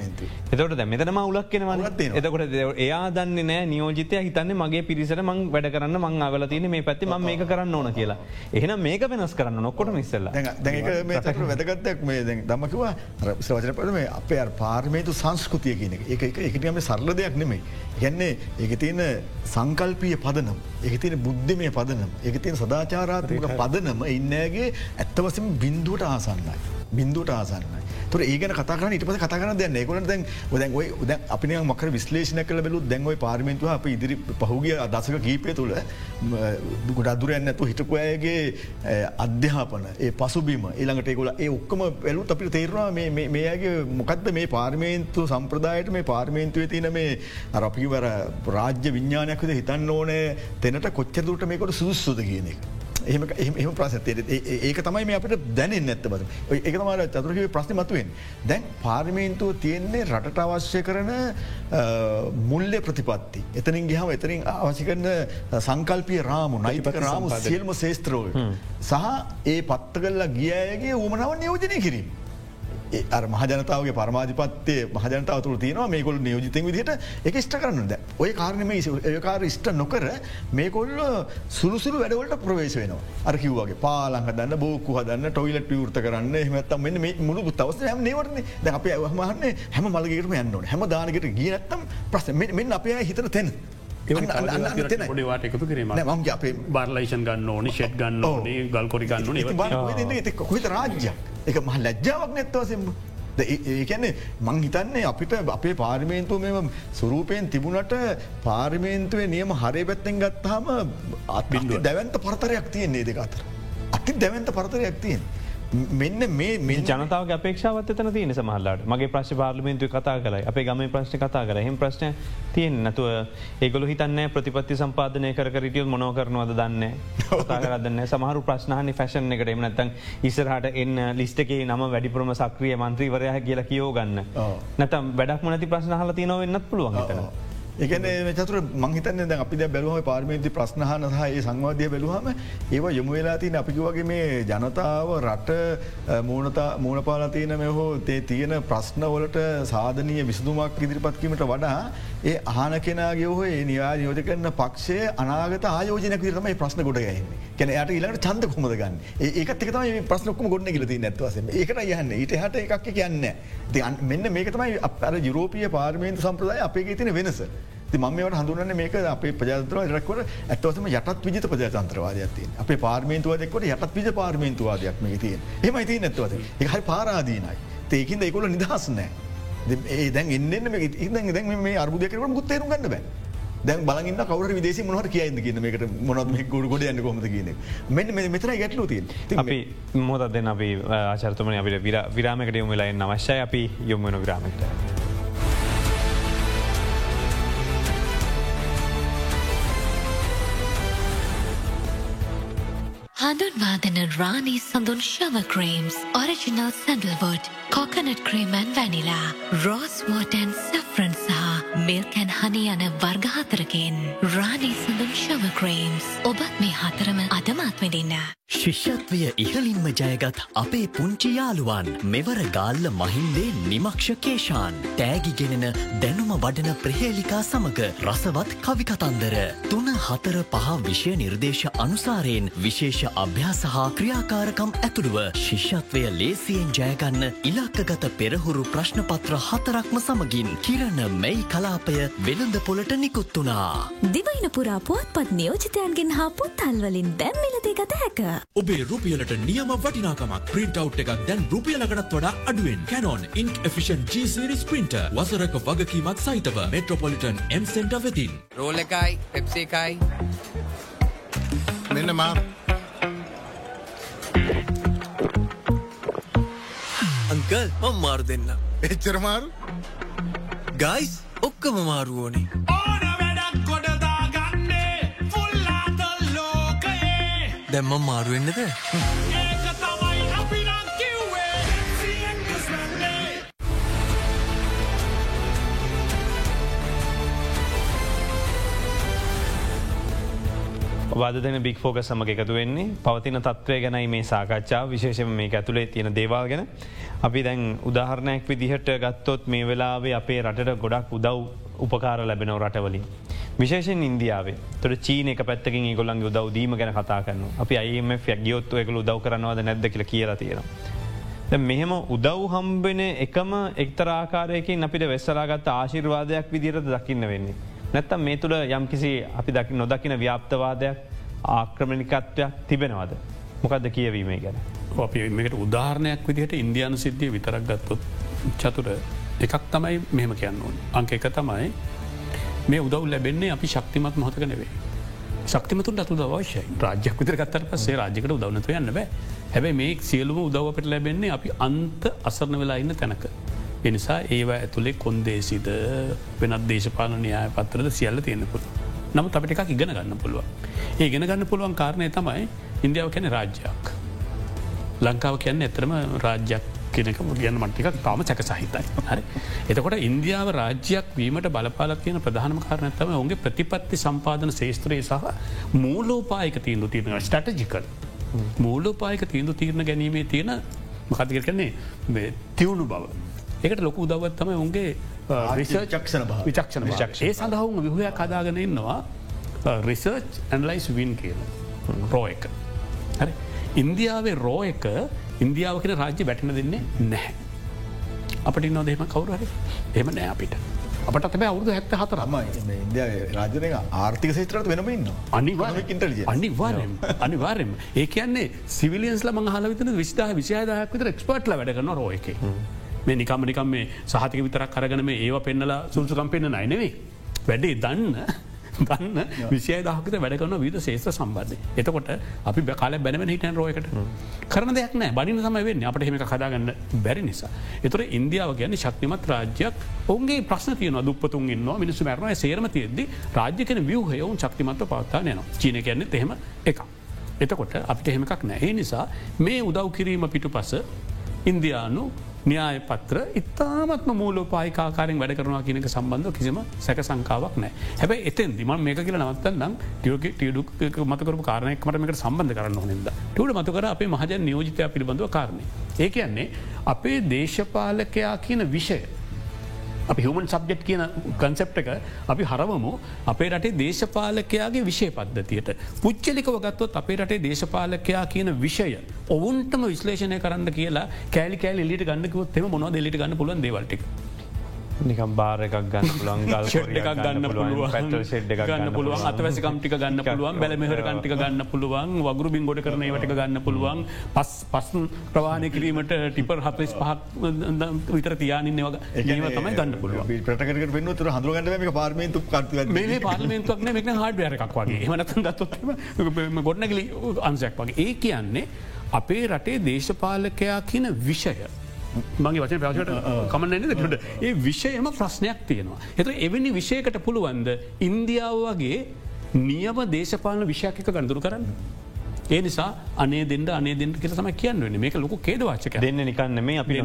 එතකට දැ මෙතනම උලක් කෙනවන්න එතකොට එයා දන්න නෑ නියෝජිතය. හිතන්න මගේ පිරිසට මං වැඩ කරන්න මං අවල තින මේ පැත්ති ම මේක කරන්න ඕන කියලා. එහෙනම් මේක වෙනස් කරන්න නොක්කොට නිස්සල්ල වැදගත්තක් මේ දමකිවා සවචන පද මේ අපේ පාර්මේතු සංස්කෘතිය කියන එක. එක එකටම සරල දෙයක් නෙමේ ගැන්නේ ඒක තියෙන සංකල්පිය පදනම් එක තියෙන බුද්ධමය පදනම් එක තියෙන සදාචාරාත්මක පදනම ඉන්නගේ ඇත්තවසම බින්දුවට ආසන්නයි. බින්දුවට ආසන්නයි තුර ඒගන කතන ඉට පස කතන දැන්න ගොල දැන් දැන් ඔය ද අපි මක විශ්ලේෂණ කල බැලු දැන්වයි පාර්මෙන්තුව අප ඉදිරි පහුගිය අදසක කීපය තුළ ගොඩදුරයන්න ඇතු හිටකුවයගේ අධ්‍යාපන ඒ පසුබීම ඒළඟට ගොල ඒ ඔක්කම වැලු අපිට තේරවා මේගේ මොකක්ද මේ පාර්මේන්තු සම්ප්‍රදායට මේ පාර්මේන්තුව තියන මේ අරපිවර රාජ්‍ය විඤ්ඥානයක්ද හිතන්න ඕනෑ තැනට කොච්චරදුට මේකොට සුස්සුද කියන එක. එහම එහම ප්‍රසතය ඒක තමයි මේ අපට දැනෙන් ඇත්ත බද එක තමර චතුරකිව ප්‍රශ්න මතුවෙන් දැන් පාර්මේන්තුව තියෙන්නේ රටට අවශ්‍ය කරන මුල්ලය ප්‍රතිපත්ති. එතනින් ගහම එතරින් අවශ්‍ය කරන සංකල්පිය රාමු නයිපක රාමු සියල්ම ශේස්ත්‍රෝය සහ ඒ පත්ත කල්ලා ගියයගේ උමනාව නියෝජනය කිරීම. අර මහජනතාවගේ පරමාධිපත්තය මහජනතාව තුළ තියෙනවා. මේකොල් නියෝජිතය විදිහට එක ස්ට කරන්නද ඔය කාරණම ඒකාර ස්ට නොකර මේකොල්ල සුළුසුළු වැඩවලට ප්‍රවේශ වෙනවා. අරකිවගේ පාලංහ දන්න බෝකු හදන්න ටොයිලට විවෘත කරන්න. හමත්තම් මෙන්න මේ මුළු තවස හම නේවරන්නේ ද අපේ අවහමහන්නේ හැම මලගේටම යන්නන හැම දානකට ගියනත්තම් ප්‍රස මෙන්න අපේ හිතර තැන. ොඩවාට එකතු කිරීම මගේ අපේ බර්ලයිෂන් ගන්න ඕනි ෂෙට් ගන්න ඕනේ ගල්කොරි ගන්න කොහිත රාජ්‍ය එක මහ ලැජ්ජාවක් නැත්තවසෙම ඒකැන්නේ මං හිතන්නේ අපිට අපේ පාර්මේන්තුව මෙම සුරූපයෙන් තිබුණට පාර්මේන්තුවේ නියම හරය පැත්තෙන් ගත්තාම අත්බින්දුව දැවන්ත පරතරයක් තියන්නේ දෙක අතර. අති දැවන්ත පරතරයක් තියෙන්. මෙන්න මේ මේ ජනතාව අපේක්ෂාවත් එතන තියෙන සමහල්ලාට මගේ ප්‍රශ් පාර්ලිමෙන්තු කතා කලයි අපේ ගම ප්‍රශ්න කතා කර හිම ප්‍රශ්න තියෙන් නැතුව ඒගොල හිතන්න ප්‍රතිපත්ති සම්පාදනය කරටිය මොනෝ කරනවද දන්න කතා කරදන්න සමහරු ප්‍රශ්නහනි ෆැෂන් එකට. එම නැතන් ඉස්සරහට එන්න ලිස්ටගේ නම වැඩිපුරම සක්‍රිය මන්ත්‍රීවරය කියලා කියෝ ගන්න නැතම් වැඩක් මනති ප්‍රශ්න හල තියනව වෙන්නත් පුළුවන් හිතන. එකන චතුර මංහිතන්න ද අපි බැලුවම පාර්මේන්ති ප්‍රශ්නහන සහ ඒ සංවාධය බැලුවහම ඒවා යොමු වෙලා තින අපිකි වගේ මේ ජනතාව රට මූුණ පාලතියන මෙහෝ තේ තියෙන ප්‍රශ්නවලට සාධනය විසදුමක් ඉදිරිපත්කීමට වඩා ඒ ආන කෙනගේ හෝ ඒ නිවා යෝජ කරන පක්ෂය අනාගත ආයෝජනක තමයි ප්‍රශ්න ගොඩ ගැන්නේ කැන යට ඉලට චන්ද කොමද ගන්න? ඒකත් එකතම ප්‍රශ්නොක්ම ගොඩන ගලති නැත්වස ඒකට යන්න. ඊට හට එකක් කියන්න මෙන්න මේක තමයි අප යුරෝපිය පාර්මේන්තු සම්ප්‍රදාය අපේ තින වෙනස. මමට හඳුරන්න මේක අපේ ප්‍රජාතර රක්වට ඇත්වසම යටත් විජිත ප්‍රජාතන්ත්‍රවාදයක්තිය අප පාර්මේන්තුවදෙක්කොට යටත් විජ පාර්මේන්තුවාදයක් මේ තිය එම ති නැත්වද එකහයි පාරාදීනයි. ඒකින්ද එකොල නිදහස් නෑ ඒ දැන් එන්න ඉන්න දැන් මේ අර්බුදයකරම ගුත්තේරු ගන්න බෑ. දැන් බලන්න කවර විදේශ මොහට කියයිද කියන මේකට මොනොත් ගොඩ ගොඩ යන්න කොමද කියන මෙන්න මෙතන ගැටලු තිය අපි මොදත් දෙන්න අපි ආචර්තමන අපිට විරාමකට යොමලයි අවශ්‍යය. අපි යොම්මන Hanun Vardhan and Rani Sandon Shava Creams, original sandalwood. Coconut cream vanilla rose water saffron සහ මිල්කැන් හනි යන වර්ගහතරකින් රානී සඳුන් ශව ක්‍රීම්ස් ඔබත් මේ හතරම අදමත් විදින්න. ශිෂ්‍යත්වය ඉහලින්ම ජයගත් අපේ පුංචි යාළුවන්. මෙවර ගාල්ල මහින්දේ නිමක්ෂ කේෂාන් තෑගිගෙනෙන දැනුම වඩන ප්‍රහේලිකා සමඟ රසවත් කවිකතන්දර තුන හතර පහ විෂය නිර්දේශ අනුසාරයෙන් විශේෂ අභ්‍යාස හා ක්‍රියාකාරකම් ඇතුළුව ශිෂ්‍යත්වය ලේසියෙන් ජයගන්න ඉලක්කගත පෙරහුරු ප්‍රශ්නපත්‍ර හතරක්ම සමගින් කිරණ මෙයි කලාපය වෙළඳ පොලට නිකුත් වුණා. දිවයින පුරා පුවත්පත් නියෝජිතයන්ගෙන් හා පුත්තල්වලින් දැම්මිලදේ ගත හැක. ඔබේ රුපියලට නියම වටිනාකමක්. ප්‍රින්ට් අවට් එකක් දැන් රුපියලකටත් වඩා අඩුවෙන්. කැනොන් ඉන්ක් එෆිෂන් ජීසිරිස් පින්ට වසරක වගකීමක් සහිතව මෙට්‍රොපොලිටන් එම් සෙන්ට වෙතින්. රෝල එකයි පෙප්සේ එකයි. මෙන්න මාර අංකල් මං මාරු දෙන්න එච්චර මාරු? ගයිස් ඔක්කම මාරුවෝනේ දැම්මම් මාරුවෙන්නද වදන බික් ෆෝක සමග එකතු වෙන්නේ පවතින තත්වය ගැනයි මේ සාකච්ඡා විශේෂම මේ ඇතුළේ තියෙන දේවල් ගැන අපි දැන් උදාහරණයක් විදිහට ගත්තොත් මේ වෙලාවේ අපේ රටට ගොඩක් උදව් උපකාර ලැබෙනව රටවලින්. විශේෂෙන් ඉන්දියාවේ තොට චීන එක පැත්තකින් ගොල්ලන්ගේ උදව දීම ගැන කතා කරන්න අපි අයිම ෆැගියොත්තු එකකු උදව් කරනවද නැද්ද කියල කියලා තියෙනවා. මෙහෙම උදව් හම්බෙන එකම එක්තරාකාරයකින් අපිට වෙස්සලාගත් ආශිර්වාදයක් විදිරද දකින්න වෙන්නේ. නැත්තම් මේ තුළ යම් කිසි අපි දකි නොදකින ව්‍යාප්තවාදයක් ආක්‍රමණිකත්වයක් තිබෙනවද. මොකක්ද කියවීමේ ගැන. අපි මේකට උදාහරණයක් විදිහට ඉන්දයානු සිද්ධිය විතරක් ගත්තොත් චතුර එකක් තමයි මෙහෙම කියන්න ඕන්. අංක එක තමයි මේ උදව් ලැබෙන්නේ අපි ශක්තිමත් මොහතක නෙවේ. ශක්තිමතුන් අතු දවශ්‍යයි රාජ්‍යයක් විතර ගත්තර පසේ රාජිකට උදවනතු යන්න බෑ හැබැයි මේ සියලුම උදව්වට ලැබෙන්නේ අපි අන්ත අසරණ වෙලා ඉන්න තැනක. එනිසා ඒවා ඇතුළේ කොන්දේසිද වෙනත් දේශපාලනයාය පත්තරද සියල්ල තියෙන පුළුව. නමුත් අපිට එකක් ඉගෙන ගන්න පුළුව. ඒ ගෙන ගන්න පුළුවන් කාරණය තමයි ඉන්දියාව කැන රාජ්‍යයක්. ලංකාව කියන්න එතරම රාජ්‍යයක් කෙනෙක ගන්න මටික තාම චක සහිතයි. හරි. එතකොට ඉන්දියාව රාජ්‍යයක් වීමට බලපාලක් කියන ප්‍රධානම කාරණතම ඔගේ ප්‍රතිපත්ති සම්පාදන ශේස්ත්‍රයේ සහ මූලෝපායක තීන්දු තිරෙන ස්ටටජිකල්. මූලෝපායක තීන්දු තීරණ ගැනීමේ තියෙන මකතික කන්නේ තිවුණු බව. එකට ලොකු උදවත් තම උන්ගේ විචක්ෂණ. විචක්ෂණ විචක්ෂ ඒ සඳහවුම විහයක් හදාගෙන ඉන්නවා රිසර්ච් ඇන්ලයිස් වින් කියල රෝ එක. හරි ඉන්දියාවේ රෝ එක ඉන්දියාව කෙන රාජ්‍ය වැටන දෙන්නේ නැහැ. අපට නොදේම කවුරුහරි එම නෑ අපිට. අපට තබ අවුදු හැත්ත හතර ඉන්දිය රාජනය ආර්ථික සිත්‍රට වෙනම ඉන්න අනිවාර්ය අනිවාර්යම අනිවාර්යම ඒ කියන්නේ සිවිලියන්ස්ල මහල විතන විස්ථා විශයදායක් විතර එක්ස්පර්ට්ල වැඩ කරන රෝ එක. මේ නිකම නිකම් මේ සහතික විතරක් කරගන මේ ඒව පෙන්නලා සුල්සුකම් පෙන්න්න නයිනෙවේ. වැඩේ දන්න ගන්න විසිය දහකට වැඩ කරන විද ශේෂ සම්බන්ධය. එතකොට අපි බැකාල බැනව හිටන් රෝයකට කරන දෙයක් නෑ. බනින සම වෙන්න. අපට හෙම කදාගන්න බැරි නිසා. එතුර ඉන්දියාව ගැන ශක්තිමත් රාජ්‍යයක්. ඔන්ගේ ප්‍රශ්න තියන දුපතුන් ඉන්න මිනිස්සු මැරණය සේරම තියද්දි රාජ්‍යකන වියහයවුන් ශක්තිමත්ව පවත්තා නයන චීන කියන්නේ එහෙම එක. එතකොට අපිට එහෙමකක් නැහැ නිසා මේ උදව් කිරීම පිටු පස ඉන්දයානු න්‍යාය පත්‍ර ඉතාමත්ම මූලෝපායිකාරෙන් වැඩ කරනවා කියනක සම්බන්ධ කිසිම සැක සංකාවක් නෑ හැබයි එතෙන් දිම මේක කියල නවත්තන් නම් ටියෝක ටියඩුක් මතකරු කාරණයක්මටමට සම්බන්ධ කරන්න හොඳද ටඩ මතකර අපේ මහජන් නියෝජිතය පිළිබඳව කාරණය. ඒ කියන්නේ අපේ දේශපාලකයා කියන විෂය අපි හමන් සබ්ජෙට් කියන කන්සෙප්ට එක අපි හරවමු අපේ රටේ දේශපාලකයාගේ විෂය පද්ධතියට. පුච්චලිකව ගත්තොත් අපේ රටේ දේශපාලකයා කියන විෂය ඔවුන්ටම විශ්ලේෂණය කරන්න කියලා කෑලි කෑල් එලිට ගන්නකවත් එම මොන දෙලිට ගන්න පුලන් දේවල්ටික. නිකම් බාර එකක් ගන්න පුළන් ගල් එකක් ගන්න පුළුවන් පැටල් ෙඩ් ගන්න පුළුවන් අතවැසිකම්ටික ගන්න පුළුවන් බැල මෙහර කන්ටික ගන්න පුළුවන් වගරු බින් ගොඩ කරන වට ගන්න පුළුවන්. පස් පස් ප්‍රවාණය කිරීමට ටිපර් හතස් පහක් විතර තියානින්න වග තමයි ගන්න පුළුව ප්‍රටකට පෙන්න්න තුර හඳුරගන්න පාර්මේන්තු මේ පාර්මේන්තුවක්න මෙක හඩ එකක් වගේ. හමනත ගත්තොත්ම ගොඩනගලි අන්සයක් වගේ. ඒ කියන්නේ අපේ රටේ දේශපාලකයා කියන විෂය මගේ වචන ප්‍රශට කමන්නන්නද ට ඒ විෂයම ප්‍රශ්නයක් තියෙනවා. එතු එවැනි විෂයකට පුළුවන්ද ඉන්දියාව වගේ නියම දේශපාලන විෂයක් එක ගණදුරු කරන්න. ඒ නිසා අනේ දෙන්න අනේ දෙන්න කිය සම කියන්න මේක ලොක කේදවාචක දෙන්න නිකන්න මේ අපි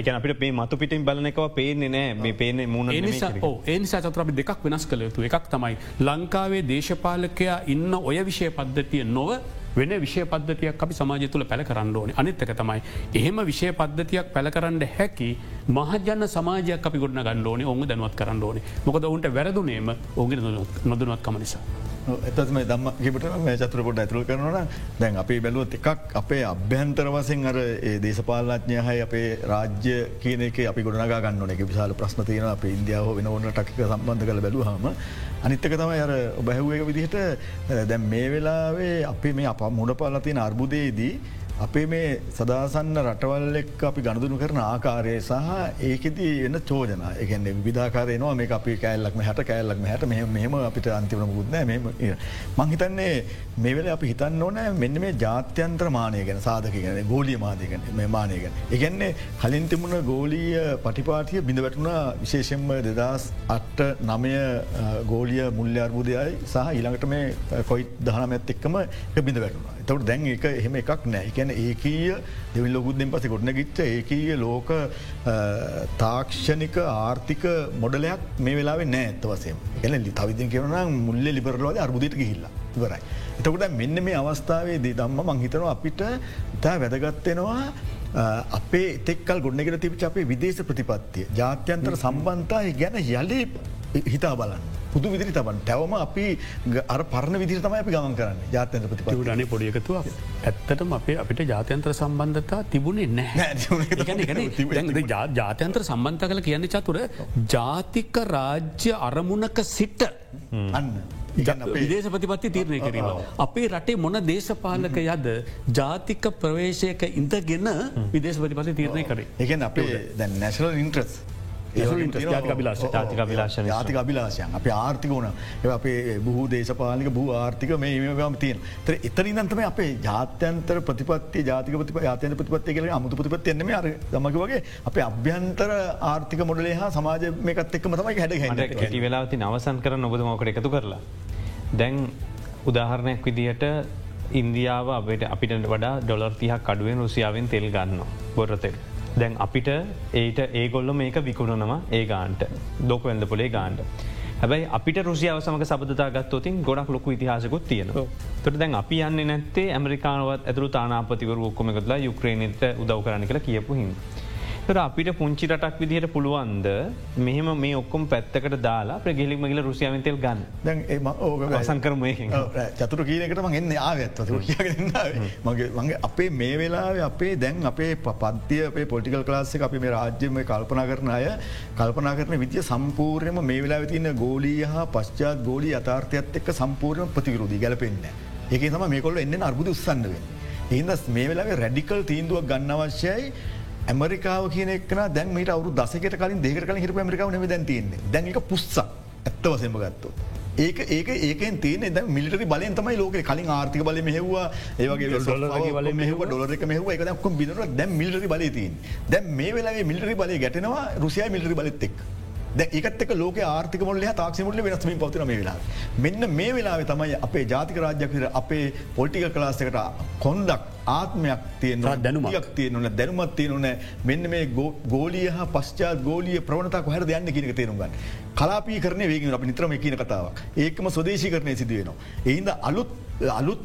එක අපිට පේ මතු පිටින් බලනකව පේන්නේ නෑ මේ පේන මුණ නිසා ඒනිසා චතරපි දෙකක් වෙනස් කළ යුතු එකක් තමයි ලංකාවේ දේශපාලකයා ඉන්න ඔය විෂය පද්ධතිය නොව වෙන විෂය පද්ධතියක් අපි සමාජ තුළ පැළ කරන්න ඕනේ අනිත්තක තමයි. එහෙම විෂය පද්ධතියක් පැළ කරන්න හැකි මහජන සමාජයක් අපි ගොඩන ගන්න ඕනේ ඔවු දැනුවත් කරන්න ඕනේ මොකද ඔවුන්ට වැරදුනේම ඔගෙන නොදනුවත්කම නිසා. එතම දම්ම ගිට මේ චතුර පොඩ ඇතුළ කරනන දැන් අපි බැලුවත් එකක් අපේ අභ්‍යන්තර වසෙන් අර දේශපාලඥය හයි අපේ රාජ්‍ය කියනක අපි ගොඩනගා ගන්න එක විශාල ප්‍රශ්න තියෙන අප ඉන්දියාව වෙන ඕන්න ටක්ක සම්බන්ධ කළ බැලුහම අනිත්තක තම අර ඔබැහුවක විදිහට දැන් මේ වෙලාවේ අපි මේ අප මුණ පාලතින අර්බුදයේදී අපේ මේ සදාසන්න රටවල් එක් අපි ගණදුනු කරන ආකාරය සහ ඒකෙති එන්න චෝජන එකන විධාකාරයනවා මේ අපි කෑල්ලක්ම හැට කෑල්ලක්ම හැට මෙහම අපිට අන්තිවන මුත්න මෙම මංහිතන්නේ මේ වෙල අපි හිතන්න ඕනෑ මෙන්න මේ ජාත්‍යන්ත්‍ර මානය ගැන සාධක ගැන ගෝලිය මාදයගන මේ මානය ගැන. එකන්නේ කලින් තිබුණ ගෝලීය පටිපාටිය බිඳ වැටුණා විශේෂෙන්ම දෙදස් අට්ට නමය ගෝලිය මුල්්‍ය අර්බුදයයි සහ ඊළඟට මේ කොයිත් දහනමැත් එක්කම බිඳ වැටුණා. තවට දැන් එක එහෙම එකක් නෑ එකැන ඒකීය දෙවිල් ලොකුද්දෙන් පස ගොඩන ගිච්ච ඒකීය ලෝක තාක්ෂණික ආර්ථික මොඩලයක් මේ වෙලාවේ නෑ ඇත්ත වසයම එල තවිදින් කියවන මුල්ල ලිබරලවාද අර්බුදයට හිල්ලා ඉවරයි. එතකොට මෙන්න මේ අවස්ථාවේ දී දම්ම මංහිතනවා අපිට ඉතා වැදගත්වෙනවා අපේ එතෙක්කල් ගොඩනගෙන තිබිච අපේ විදේශ ප්‍රතිපත්තිය ජාත්‍යන්තර සම්බන්ධය ගැන යලි හිතා බලන්න. පුදු විදිරි තබන් තැවම අපි අර පරණ විදිර තමයි අපි ගමන් කරන්න ජාතයන්ත ප්‍රතිපටනේ පොඩියකතුව ඇත්තටම අපේ අපිට ජාතයන්ත්‍ර සම්බන්ධතා තිබුණේ නෑ ජාතයන්ත්‍ර සම්බන්ධ කල කියන්න චතුර ජාතික රාජ්‍ය අරමුණක සිට්ට අන්න. විදේශ ප්‍රතිපත්ති තීරණය කිරීම. අපේ රටේ මොන දේශපාලක යද ජාතික ප්‍රවේශයක ඉඳගෙන විදේශ ප්‍රතිපති තීරණය කරේ. එකන අපේ දැන් නැශනල් ඉන්ට්‍රස්. ජාතික අභිලාශ ජාතික අභිලාශයන් අප ආර්ථික වන අපේ බහූ දේශපාලික බූ ආර්ථික මේ ඒම තියෙන තර එතරින්දන්තම අපේ ජාත්‍යන්තර ප්‍රතිපත්ති ජාතික ප්‍රති ජාතයන ප්‍රතිපත්ති කල අමුතු ප්‍රතිපත් එන්නම අර දමක වගේ අපේ අභ්‍යන්තර ආර්ථික මොඩලේ හා සමාජ මේකත් එක්ම තමයි හැඩ හැටි වෙලාති නවසන් කර නොබද මෝකට එකතු කරලා. දැන් උදාහරණයක් විදිහට ඉන්දියාව අපට අපිට වඩා ඩොලර් තිහක් අඩුවෙන් රුසියාවෙන් තෙල් ගන්න බොරතෙල්. දැන් අපිට ඒට ඒගොල්ල මේක විකුණනවා ඒ ගාන්ට දොක වෙද පොලේ ගාන්ට. හැබයි අපිට රුසියාව සමක සබදතා ගත්තොතින් ගොඩක් ලොකු ඉතිහාසකුත් තියෙන තොට දැන් අපි යන්න නැත්තේ ඇමරිකානවත් ඇතුරු තානාපතිවරු ඔක්කොමකතුලා යුක්‍රේණත උදව් කරන්න කියලා කියපු හිම. තර අපිට පුංචි රටක් විදිහට පුළුවන්ද මෙහෙම මේ ඔක්කොම පැත්තකට දාලා ප්‍රගෙලික්ම ගල රුසියාවතෙල් ගන්න? සංකරම චතුර කියනකට මං එන්න ආගත් තුර කියන්න මගේ මගේ අපේ මේ වෙලාවේ අපේ දැන් අපේ පත්තිය අපේ පොටිකල් ලාස්ක අපි මේ රාජ්‍යම කල්පනා කරන අය කල්පනා කරන විදිය සම්පූර්යම මේ වෙලා තින ගෝලී හා පශ්චාත් ගෝලී අතාර්ථයත් එක්ක සම්පූර්යම ප්‍රතිවිරුදී ගැලපෙන්න ඒක තම මේකොල්ල එන්න අර්බුද උත්සන්නවෙන්. එහිද මේ වෙලාගේ රැඩිකල් තීන්දුවක් ගන්න අවශ්‍යයි ඇමරිකාව කියනෙක්න දැන් මට අවු දසකට කලින් දෙකට කලින් හිට මරිකාව නම දැන්තියන්නේ දැන්ක පුස්ස ඇත්ත වසෙම ගත්තු. ඒක ඒක ඒකෙන් තියන ද මිලිටරි බලන් තමයි ලෝක කලින් ආර්ථික බල මෙහවා ඒවගේ ොල මෙහ ොලරක මෙහ එකක් බිනර දැම් මිලිටරි බලතින් දැම් මේ වෙලාගේ මිලිටරි බලය ගැටෙනවා රුසිය මිලිටරි බලත්තෙක්. ද ඒකත් එක ලෝක ආර්ථික මොල්ල තාක්ෂමුල වෙනස්මින් පවතින වෙලා. මෙන්න මේ වෙලාවේ තමයි අපේ ජාතික රාජ්‍යකර අපේ පොල්ටික කලාස්සකට කොන්දක් ආත්මයක් තියන දැනුමක්. තියනන දැනුමත් තියනන මෙන්න මේ ගෝලිය හා පශ්චාත් ගෝලිය ප්‍රවණතා කොහර යන්න කියනක තේරුම්ගන්න. කලාපී කරන වේගෙන අප නිත්‍රම කියන කතාවක් ඒකම ස්වදේශී කරනය සිදුවනවා. එහින්ද අලුත් අලුත්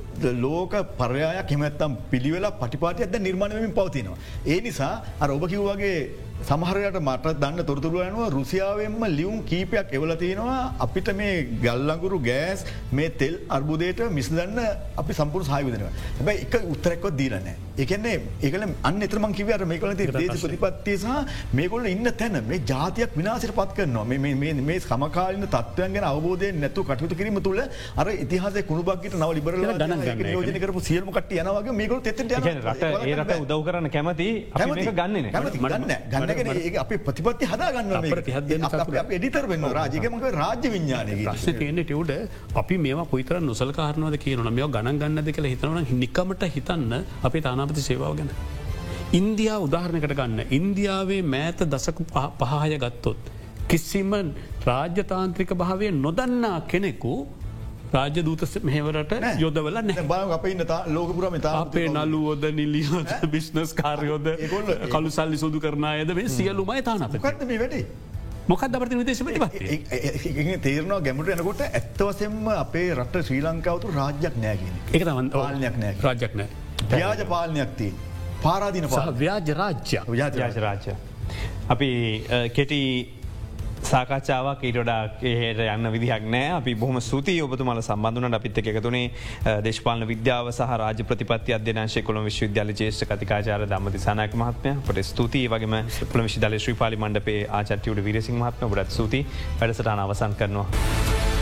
ලෝක පරයායක් හෙමත්තම් පිළිවෙලා පටිපාටයක් ද නිර්මාණයමින් පවතිනවා. ඒ නිසා අර ඔබ කිව්වාගේ සමහරයට මට දන්න තොරතුරුවයනුව රුසියාවෙන්ම ලියුම් කීපයක් එවල තියෙනවා. අපිට මේ ගල්ලංගුරු ගෑස් මේ තෙල් අර්බුදයට මිස්දන්න අපි සම්පුර සහයවිදනවා හැබයි එක උත්තරෙක්ව දීරන එකන්නේ ඒකල අන්න එතරම කිවර මේ කල දේශ ප්‍රතිපත්තිය සහ මේකොල ඉන්න තැන මේ ජාතියක් විනාසට පත් කරනවා. මේ- සමකාලන තත්වයන් ගැන අවබෝධය නැතු කටයුතු කිරීම තුළ අර ඉතිහාස කුණුබක්ට නව ලිබර ගන්න. යෝජන කරපු සියල්ම කට යනවගේ මේකල තෙට රට ඒ රට උදව් කරන්න කැමති ගන්න ගන්න ගන්නගෙන ඒ අපේ ප්‍රතිපත්ති හදාගන්න. එඩිතර වෙන්න රාජකමක රාජ්‍ය විඤ්ඥානය ප්‍රශ්න තියෙන ටවඩ අපි මේ කොයිතර නොසල් කාරනවද කියනන මෙ ගණන් ගන්නද කියලා හිතනවන නිකමට හිතන්න අපේ තානාපති සේවාව ගැන. ඉන්දයා උදාහරණකට ගන්න. ඉන්දියාවේ මෑත දසකු පහ- පහය ගත්තොත්. කිසිම රාජ්‍යතාන්ත්‍රික භාවය නොදන්නා කෙනෙකු රාජ්‍ය දූත මෙහෙවරට යොදවල අප ඉන්න ලෝකපුර මෙතා අපේ නලුවෝද නිලියෝද බිස්නස් කාරයෝද ඒගොල්ලෝ- කළු සල්ලි සුදු කරනායද මේ සියලුමයි තානප කත්ත මේ වැඩේ? මොකක් දපට විදේශමට පත් තේරනවා ගැමට එනකොට ඇත්තවසෙන්ම අපේ රට ශ්‍රී ලංකාවතු රාජ්‍යයක් නෑගෙන එක. තමන් පාලනයක් නෑ රාජ්‍යයක් නෑ. ව්‍යාජ පාලනයක් තිය පාරාධීන සහ පාල ව්‍යාජ රාජ්‍ය ව්‍යාජ රාජ්‍ය. අපි කෙටි සාකච්ඡාවක් ඊටඩා ඒහට යන්න විදිහක් නෑ. අපි බොහම සූති ඔබතුමල සම්බඳධනට අපිත් එකතුනේ දේශපාලන විද්‍යාව සහ රාජ ප්‍රතිපති අධ්‍යනාශය කොළ විශ්වවිද්‍යාල ජේෂ්ඨ කතිකාචාර දම්මති සනක මහත්මය. පොට ස්තුතියි. වගේම පොළ විශිදාල ශ්‍රී පාලි මණ්ඩපේ ආචට්ටියට විරසිං මහත්ම බොඩත් සූති වැඩසටන අවසන් කරනවා.